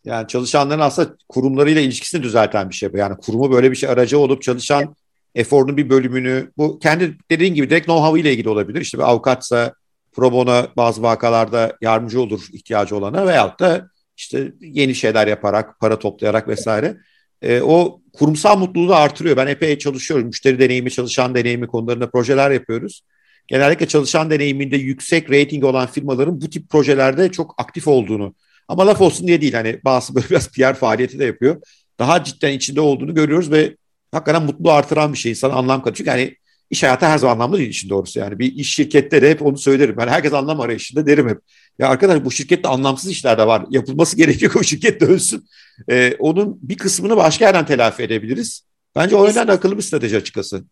Yani çalışanların aslında kurumlarıyla ilişkisini düzelten bir şey bu. Yani kurumu böyle bir şey aracı olup çalışan eforunun bir bölümünü bu kendi dediğin gibi direkt know-how ile ilgili olabilir. İşte bir avukatsa pro bono bazı vakalarda yardımcı olur ihtiyacı olana veyahut da işte yeni şeyler yaparak, para toplayarak vesaire e, o kurumsal mutluluğu da artırıyor. Ben epey çalışıyorum. Müşteri deneyimi, çalışan deneyimi konularında projeler yapıyoruz. Genellikle çalışan deneyiminde yüksek rating olan firmaların bu tip projelerde çok aktif olduğunu ama laf olsun diye değil hani bazı böyle biraz PR faaliyeti de yapıyor. Daha cidden içinde olduğunu görüyoruz ve hakikaten mutlu artıran bir şey insan anlam katıyor. Çünkü hani iş hayatı her zaman anlamlı değil işin doğrusu yani. Bir iş şirkette de hep onu söylerim. Ben herkes anlam arayışında derim hep. Ya arkadaş bu şirkette anlamsız işler de var. Yapılması gerekiyor o şirket dönsün. Ee, onun bir kısmını başka yerden telafi edebiliriz. Bence o yönden akıllı bir strateji açıkçası.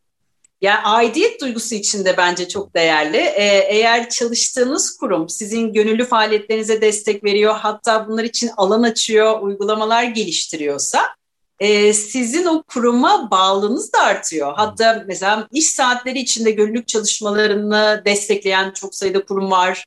Yani aidiyet duygusu için de bence çok değerli. Ee, eğer çalıştığınız kurum sizin gönüllü faaliyetlerinize destek veriyor, hatta bunlar için alan açıyor, uygulamalar geliştiriyorsa e, sizin o kuruma bağlılığınız da artıyor. Hatta mesela iş saatleri içinde gönüllülük çalışmalarını destekleyen çok sayıda kurum var.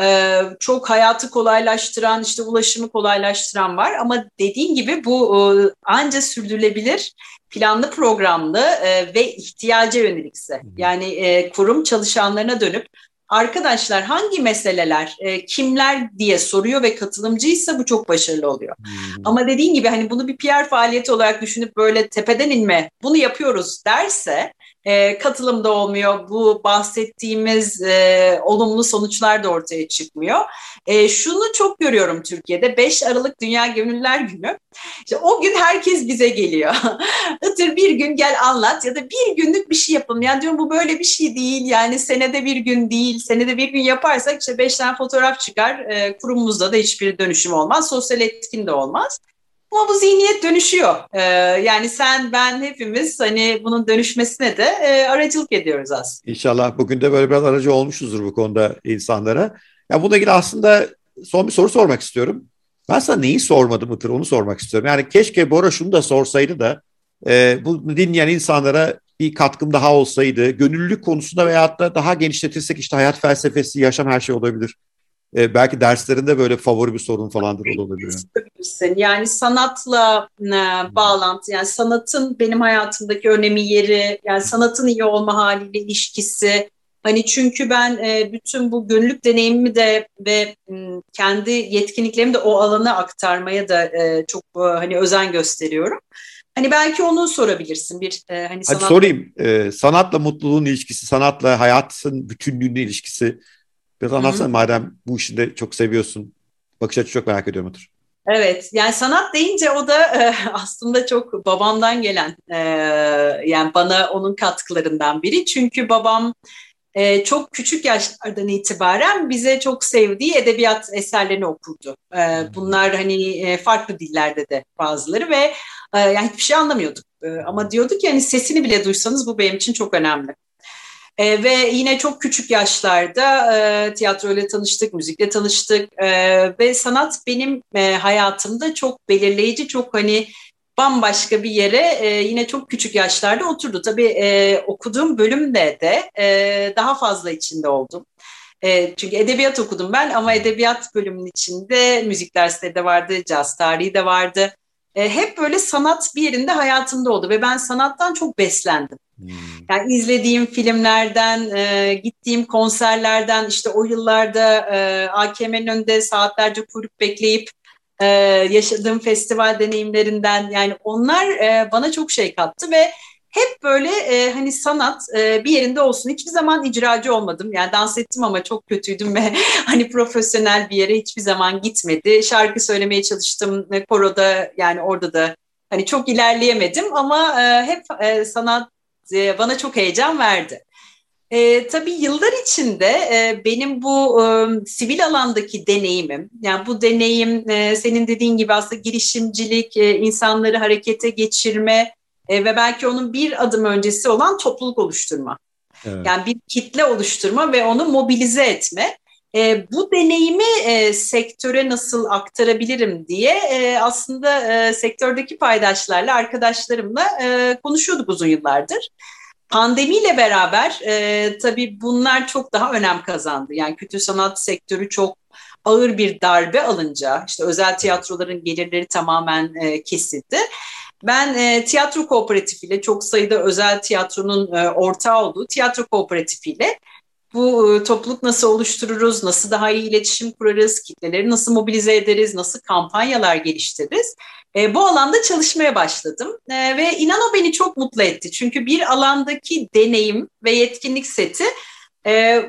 Ee, çok hayatı kolaylaştıran, işte ulaşımı kolaylaştıran var. Ama dediğin gibi bu e, anca sürdürülebilir, planlı programlı e, ve ihtiyaca yönelikse. Yani e, kurum çalışanlarına dönüp arkadaşlar hangi meseleler, e, kimler diye soruyor ve katılımcıysa bu çok başarılı oluyor. Hmm. Ama dediğin gibi hani bunu bir PR faaliyeti olarak düşünüp böyle tepeden inme, bunu yapıyoruz derse e, katılım da olmuyor. Bu bahsettiğimiz e, olumlu sonuçlar da ortaya çıkmıyor. E, şunu çok görüyorum Türkiye'de 5 Aralık Dünya Gönüllüler Günü. İşte o gün herkes bize geliyor. Itır bir gün gel anlat ya da bir günlük bir şey yapalım. Yani diyorum bu böyle bir şey değil. Yani senede bir gün değil. Senede bir gün yaparsak işte 5 tane fotoğraf çıkar. E, kurumumuzda da hiçbir dönüşüm olmaz. Sosyal etkin de olmaz. Ama bu zihniyet dönüşüyor. Ee, yani sen, ben hepimiz hani bunun dönüşmesine de e, aracılık ediyoruz aslında. İnşallah bugün de böyle biraz aracı olmuşuzdur bu konuda insanlara. Ya bununla ilgili aslında son bir soru sormak istiyorum. Ben sana neyi sormadım Itır onu sormak istiyorum. Yani keşke Bora şunu da sorsaydı da e, bu dinleyen insanlara bir katkım daha olsaydı. Gönüllülük konusunda veyahut da daha genişletirsek işte hayat felsefesi, yaşam her şey olabilir e, belki derslerinde böyle favori bir sorun falandır olabilir. Yani sanatla e, bağlantı, yani sanatın benim hayatımdaki önemi yeri, yani sanatın iyi olma haliyle ilişkisi. Hani çünkü ben e, bütün bu gönüllük deneyimimi de ve m, kendi yetkinliklerimi de o alana aktarmaya da e, çok e, hani özen gösteriyorum. Hani belki onu sorabilirsin bir e, hani sanat... Hadi sorayım. E, sanatla mutluluğun ilişkisi, sanatla hayatın bütünlüğünün ilişkisi Biraz anlatsana madem bu işi de çok seviyorsun. bakış açısı çok merak ediyorum Otur. Evet, yani sanat deyince o da e, aslında çok babamdan gelen, e, yani bana onun katkılarından biri. Çünkü babam e, çok küçük yaşlardan itibaren bize çok sevdiği edebiyat eserlerini okurdu. E, bunlar hani e, farklı dillerde de bazıları ve e, yani hiçbir şey anlamıyorduk. E, ama diyorduk ki hani sesini bile duysanız bu benim için çok önemli. E, ve yine çok küçük yaşlarda e, tiyatroyla tanıştık, müzikle tanıştık e, ve sanat benim e, hayatımda çok belirleyici, çok hani bambaşka bir yere e, yine çok küçük yaşlarda oturdu. Tabii e, okuduğum bölümde de e, daha fazla içinde oldum. E, çünkü edebiyat okudum ben ama edebiyat bölümünün içinde müzik dersleri de vardı, caz tarihi de vardı. E, hep böyle sanat bir yerinde hayatımda oldu ve ben sanattan çok beslendim. Hmm. Yani izlediğim filmlerden, e, gittiğim konserlerden, işte o yıllarda e, AKM'nin önünde saatlerce kuyruk bekleyip e, yaşadığım festival deneyimlerinden yani onlar e, bana çok şey kattı ve hep böyle e, hani sanat e, bir yerinde olsun. Hiçbir zaman icracı olmadım. Yani dans ettim ama çok kötüydüm ve hani profesyonel bir yere hiçbir zaman gitmedi. Şarkı söylemeye çalıştım. Koroda yani orada da hani çok ilerleyemedim ama e, hep e, sanat e, bana çok heyecan verdi. E, tabii yıllar içinde e, benim bu e, sivil alandaki deneyimim, yani bu deneyim e, senin dediğin gibi aslında girişimcilik, e, insanları harekete geçirme e, ve belki onun bir adım öncesi olan topluluk oluşturma. Evet. Yani bir kitle oluşturma ve onu mobilize etme. E, bu deneyimi e, sektöre nasıl aktarabilirim diye e, aslında e, sektördeki paydaşlarla, arkadaşlarımla e, konuşuyorduk uzun yıllardır. Pandemiyle beraber e, tabii bunlar çok daha önem kazandı. Yani kültür sanat sektörü çok ağır bir darbe alınca, işte özel tiyatroların gelirleri tamamen e, kesildi. Ben e, tiyatro kooperatifiyle çok sayıda özel tiyatronun e, ortağı olduğu tiyatro kooperatifiyle bu e, topluluk nasıl oluştururuz, nasıl daha iyi iletişim kurarız, kitleleri nasıl mobilize ederiz, nasıl kampanyalar geliştiririz. E, bu alanda çalışmaya başladım e, ve inan o beni çok mutlu etti. Çünkü bir alandaki deneyim ve yetkinlik seti e,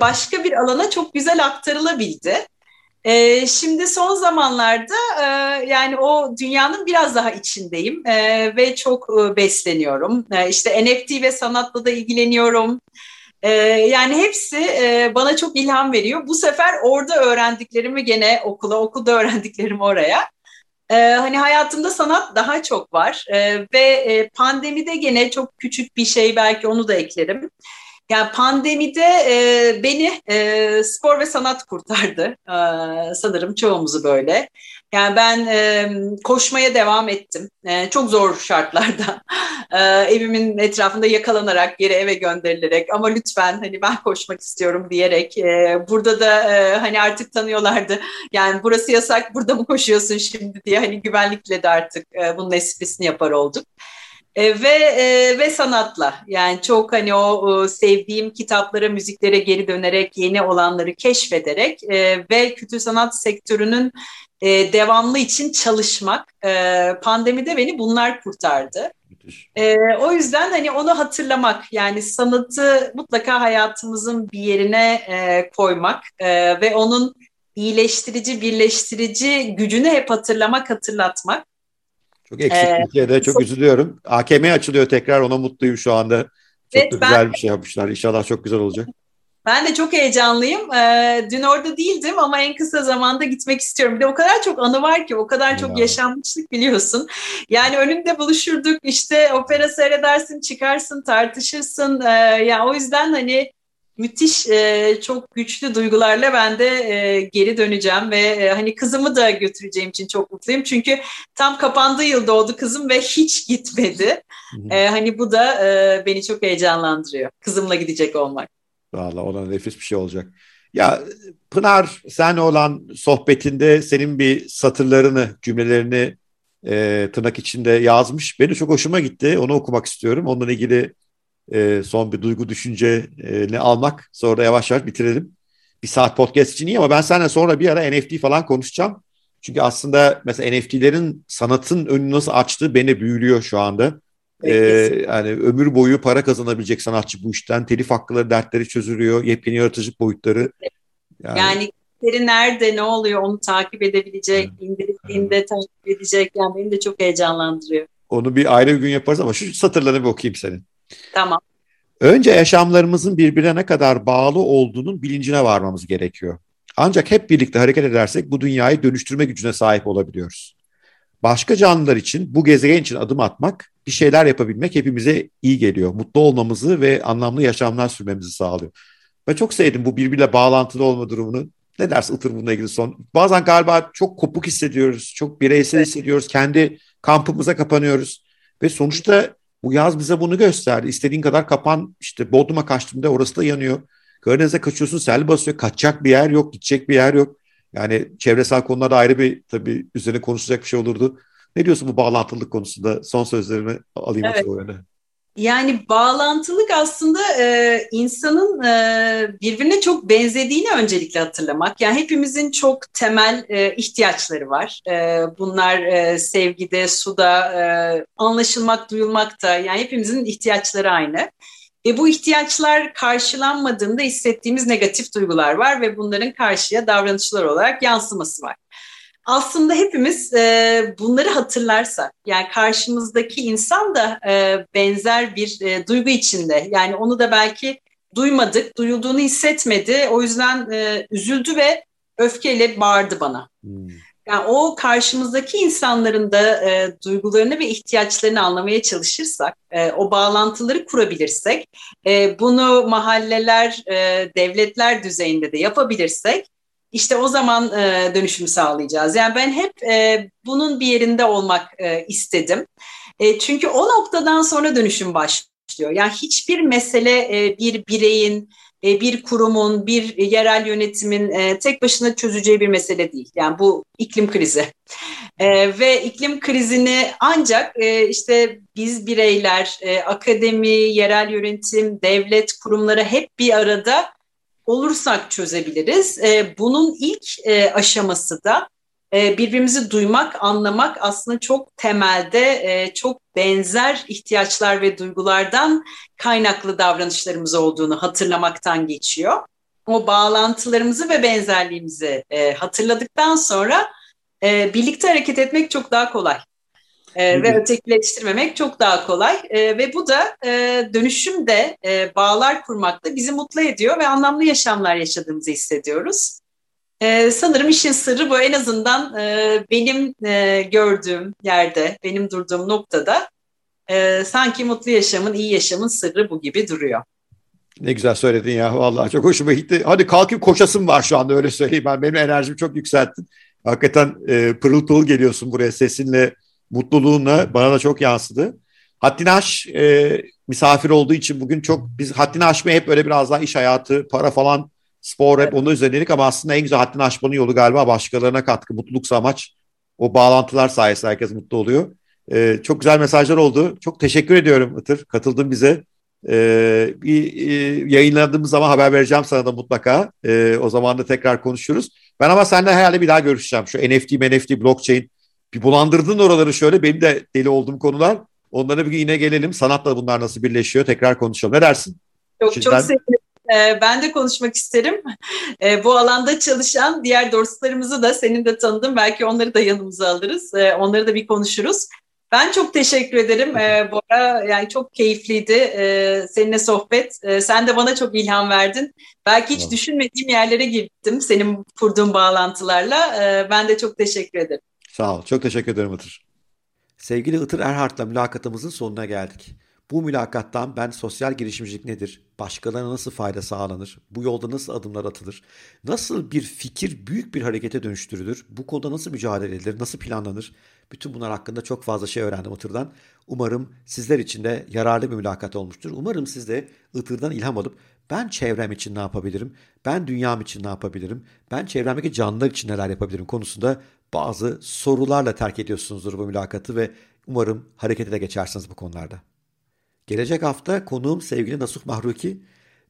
başka bir alana çok güzel aktarılabildi. E, şimdi son zamanlarda e, yani o dünyanın biraz daha içindeyim e, ve çok e, besleniyorum. E, işte NFT ve sanatla da ilgileniyorum. E, yani hepsi e, bana çok ilham veriyor. Bu sefer orada öğrendiklerimi gene okula, okulda öğrendiklerimi oraya. Ee, hani hayatımda sanat daha çok var ee, ve e, pandemide gene çok küçük bir şey belki onu da eklerim. Yani pandemide e, beni e, spor ve sanat kurtardı sanırım çoğumuzu böyle. Yani ben e, koşmaya devam ettim. E, çok zor şartlarda. E, evimin etrafında yakalanarak geri eve gönderilerek ama lütfen hani ben koşmak istiyorum diyerek e, burada da e, hani artık tanıyorlardı. Yani burası yasak burada mı koşuyorsun şimdi diye hani güvenlikle de artık e, bunun esprisini yapar olduk. E, ve e, ve sanatla yani çok hani o, o sevdiğim kitaplara, müziklere geri dönerek yeni olanları keşfederek e, ve kültür sanat sektörünün e, devamlı için çalışmak. E, pandemide beni bunlar kurtardı. E, o yüzden hani onu hatırlamak yani sanatı mutlaka hayatımızın bir yerine e, koymak e, ve onun iyileştirici, birleştirici gücünü hep hatırlamak, hatırlatmak. Çok eksik ee, Türkiye'de çok, üzülüyorum. AKM açılıyor tekrar ona mutluyum şu anda. Çok evet, da güzel ben, bir şey yapmışlar. İnşallah çok güzel olacak. Ben de çok heyecanlıyım. Ee, dün orada değildim ama en kısa zamanda gitmek istiyorum. Bir de o kadar çok anı var ki, o kadar çok ya. yaşanmışlık biliyorsun. Yani önünde buluşurduk, işte opera seyredersin, çıkarsın, tartışırsın. Ee, yani o yüzden hani müthiş e, çok güçlü duygularla ben de e, geri döneceğim ve e, hani kızımı da götüreceğim için çok mutluyum. Çünkü tam kapandığı yıl doğdu kızım ve hiç gitmedi. E, hani bu da e, beni çok heyecanlandırıyor. Kızımla gidecek olmak. Valla ona nefis bir şey olacak. Ya Pınar sen olan sohbetinde senin bir satırlarını, cümlelerini e, tırnak içinde yazmış. Beni çok hoşuma gitti. Onu okumak istiyorum. Onunla ilgili e, son bir duygu düşünceni almak. Sonra da yavaş yavaş bitirelim. Bir saat podcast için iyi ama ben seninle sonra bir ara NFT falan konuşacağım. Çünkü aslında mesela NFT'lerin sanatın önünü nasıl açtığı beni büyülüyor şu anda. Ee, yani ömür boyu para kazanabilecek sanatçı bu işten. Telif hakları dertleri çözülüyor. Yepyeni yaratıcı boyutları. Yani, yani defteri nerede, ne oluyor onu takip edebilecek, indirildiğinde takip edecek. Yani beni de çok heyecanlandırıyor. Onu bir ayrı bir gün yaparız ama şu satırlarını bir okuyayım senin. Tamam. Önce yaşamlarımızın birbirine ne kadar bağlı olduğunun bilincine varmamız gerekiyor. Ancak hep birlikte hareket edersek bu dünyayı dönüştürme gücüne sahip olabiliyoruz. Başka canlılar için, bu gezegen için adım atmak, bir şeyler yapabilmek hepimize iyi geliyor. Mutlu olmamızı ve anlamlı yaşamlar sürmemizi sağlıyor. Ben çok sevdim bu birbiriyle bağlantılı olma durumunu. Ne dersin Itır bununla ilgili son? Bazen galiba çok kopuk hissediyoruz, çok bireysel hissediyoruz. Kendi kampımıza kapanıyoruz. Ve sonuçta bu yaz bize bunu gösterdi. İstediğin kadar kapan, işte Bodrum'a kaçtığımda orası da yanıyor. Karadeniz'e kaçıyorsun, sel basıyor. Kaçacak bir yer yok, gidecek bir yer yok. Yani çevresel konularda ayrı bir tabii üzerine konuşacak bir şey olurdu. Ne diyorsun bu bağlantılılık konusunda? Son sözlerimi alayım. Evet. Öyle. Yani bağlantılık aslında e, insanın e, birbirine çok benzediğini öncelikle hatırlamak. Yani hepimizin çok temel e, ihtiyaçları var. E, bunlar e, sevgide, suda, e, anlaşılmak, duyulmakta. Yani hepimizin ihtiyaçları aynı. Ve bu ihtiyaçlar karşılanmadığında hissettiğimiz negatif duygular var ve bunların karşıya davranışlar olarak yansıması var aslında hepimiz e, bunları hatırlarsak yani karşımızdaki insan da e, benzer bir e, duygu içinde yani onu da belki duymadık, duyulduğunu hissetmedi o yüzden e, üzüldü ve öfkeyle bağırdı bana. Hmm. Yani o karşımızdaki insanların da e, duygularını ve ihtiyaçlarını anlamaya çalışırsak, e, o bağlantıları kurabilirsek, e, bunu mahalleler, e, devletler düzeyinde de yapabilirsek, işte o zaman e, dönüşümü sağlayacağız. Yani ben hep e, bunun bir yerinde olmak e, istedim. E, çünkü o noktadan sonra dönüşüm başlıyor. Yani hiçbir mesele e, bir bireyin, e, bir kurumun, bir yerel yönetimin e, tek başına çözeceği bir mesele değil. Yani bu iklim krizi. E, ve iklim krizini ancak işte biz bireyler, akademi, yerel yönetim, devlet kurumları hep bir arada olursak çözebiliriz. E, bunun ilk e, aşaması da e, birbirimizi duymak, anlamak aslında çok temelde e, çok benzer ihtiyaçlar ve duygulardan kaynaklı davranışlarımız olduğunu hatırlamaktan geçiyor. O bağlantılarımızı ve benzerliğimizi hatırladıktan sonra birlikte hareket etmek çok daha kolay e, ve ötekileştirmemek çok daha kolay e, ve bu da e, dönüşümde e, bağlar kurmakta bizi mutlu ediyor ve anlamlı yaşamlar yaşadığımızı hissediyoruz. E, sanırım işin sırrı bu en azından e, benim e, gördüğüm yerde, benim durduğum noktada e, sanki mutlu yaşamın, iyi yaşamın sırrı bu gibi duruyor. Ne güzel söyledin ya vallahi çok hoşuma gitti. Hadi kalkıp koşasım var şu anda öyle söyleyeyim ben. Benim enerjimi çok yükselttin. Hakikaten e, pırıl pırıl geliyorsun buraya sesinle, mutluluğuna bana da çok yansıdı. Haddini aş e, misafir olduğu için bugün çok biz haddini aşmaya hep böyle biraz daha iş hayatı, para falan, spor hep onu üzerine ama aslında en güzel haddini aşmanın yolu galiba başkalarına katkı, mutluluksa amaç. O bağlantılar sayesinde herkes mutlu oluyor. E, çok güzel mesajlar oldu. Çok teşekkür ediyorum Itır. Katıldın bize. E, bir e, yayınladığımız zaman haber vereceğim sana da mutlaka. E, o zaman da tekrar konuşuruz. Ben ama seninle herhalde bir daha görüşeceğim. Şu NFT, NFT, blockchain bir bulandırdın oraları şöyle. Benim de deli olduğum konular. Onlara bir gün yine gelelim. Sanatla bunlar nasıl birleşiyor tekrar konuşalım. Ne dersin? Çok Şimdiden... çok sevinirim. Ee, ben de konuşmak isterim. Ee, bu alanda çalışan diğer dostlarımızı da senin de tanıdım. Belki onları da yanımıza alırız. Ee, onları da bir konuşuruz. Ben çok teşekkür ederim ee, Bora. Yani çok keyifliydi ee, seninle sohbet. Ee, sen de bana çok ilham verdin. Belki hiç tamam. düşünmediğim yerlere gittim senin kurduğun bağlantılarla. Ee, ben de çok teşekkür ederim. Sağ ol. Çok teşekkür ederim Itır. Sevgili Itır Erhard'la mülakatımızın sonuna geldik. Bu mülakattan ben sosyal girişimcilik nedir, başkalarına nasıl fayda sağlanır, bu yolda nasıl adımlar atılır, nasıl bir fikir büyük bir harekete dönüştürülür, bu konuda nasıl mücadele edilir, nasıl planlanır, bütün bunlar hakkında çok fazla şey öğrendim Itır'dan. Umarım sizler için de yararlı bir mülakat olmuştur. Umarım siz de Itır'dan ilham alıp ben çevrem için ne yapabilirim, ben dünyam için ne yapabilirim, ben çevremdeki canlılar için neler yapabilirim konusunda bazı sorularla terk ediyorsunuzdur bu mülakatı ve umarım harekete de geçersiniz bu konularda. Gelecek hafta konuğum sevgili Nasuh Mahruki.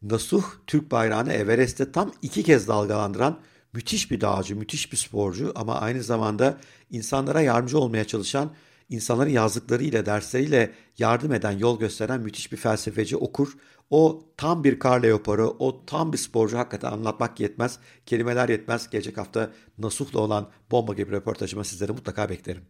Nasuh Türk bayrağını Everest'te tam iki kez dalgalandıran müthiş bir dağcı, müthiş bir sporcu ama aynı zamanda insanlara yardımcı olmaya çalışan insanların yazdıklarıyla, dersleriyle yardım eden, yol gösteren müthiş bir felsefeci okur. O tam bir Karl Leopar'ı, o tam bir sporcu hakikaten anlatmak yetmez. Kelimeler yetmez. Gelecek hafta Nasuh'la olan bomba gibi röportajıma sizleri mutlaka beklerim.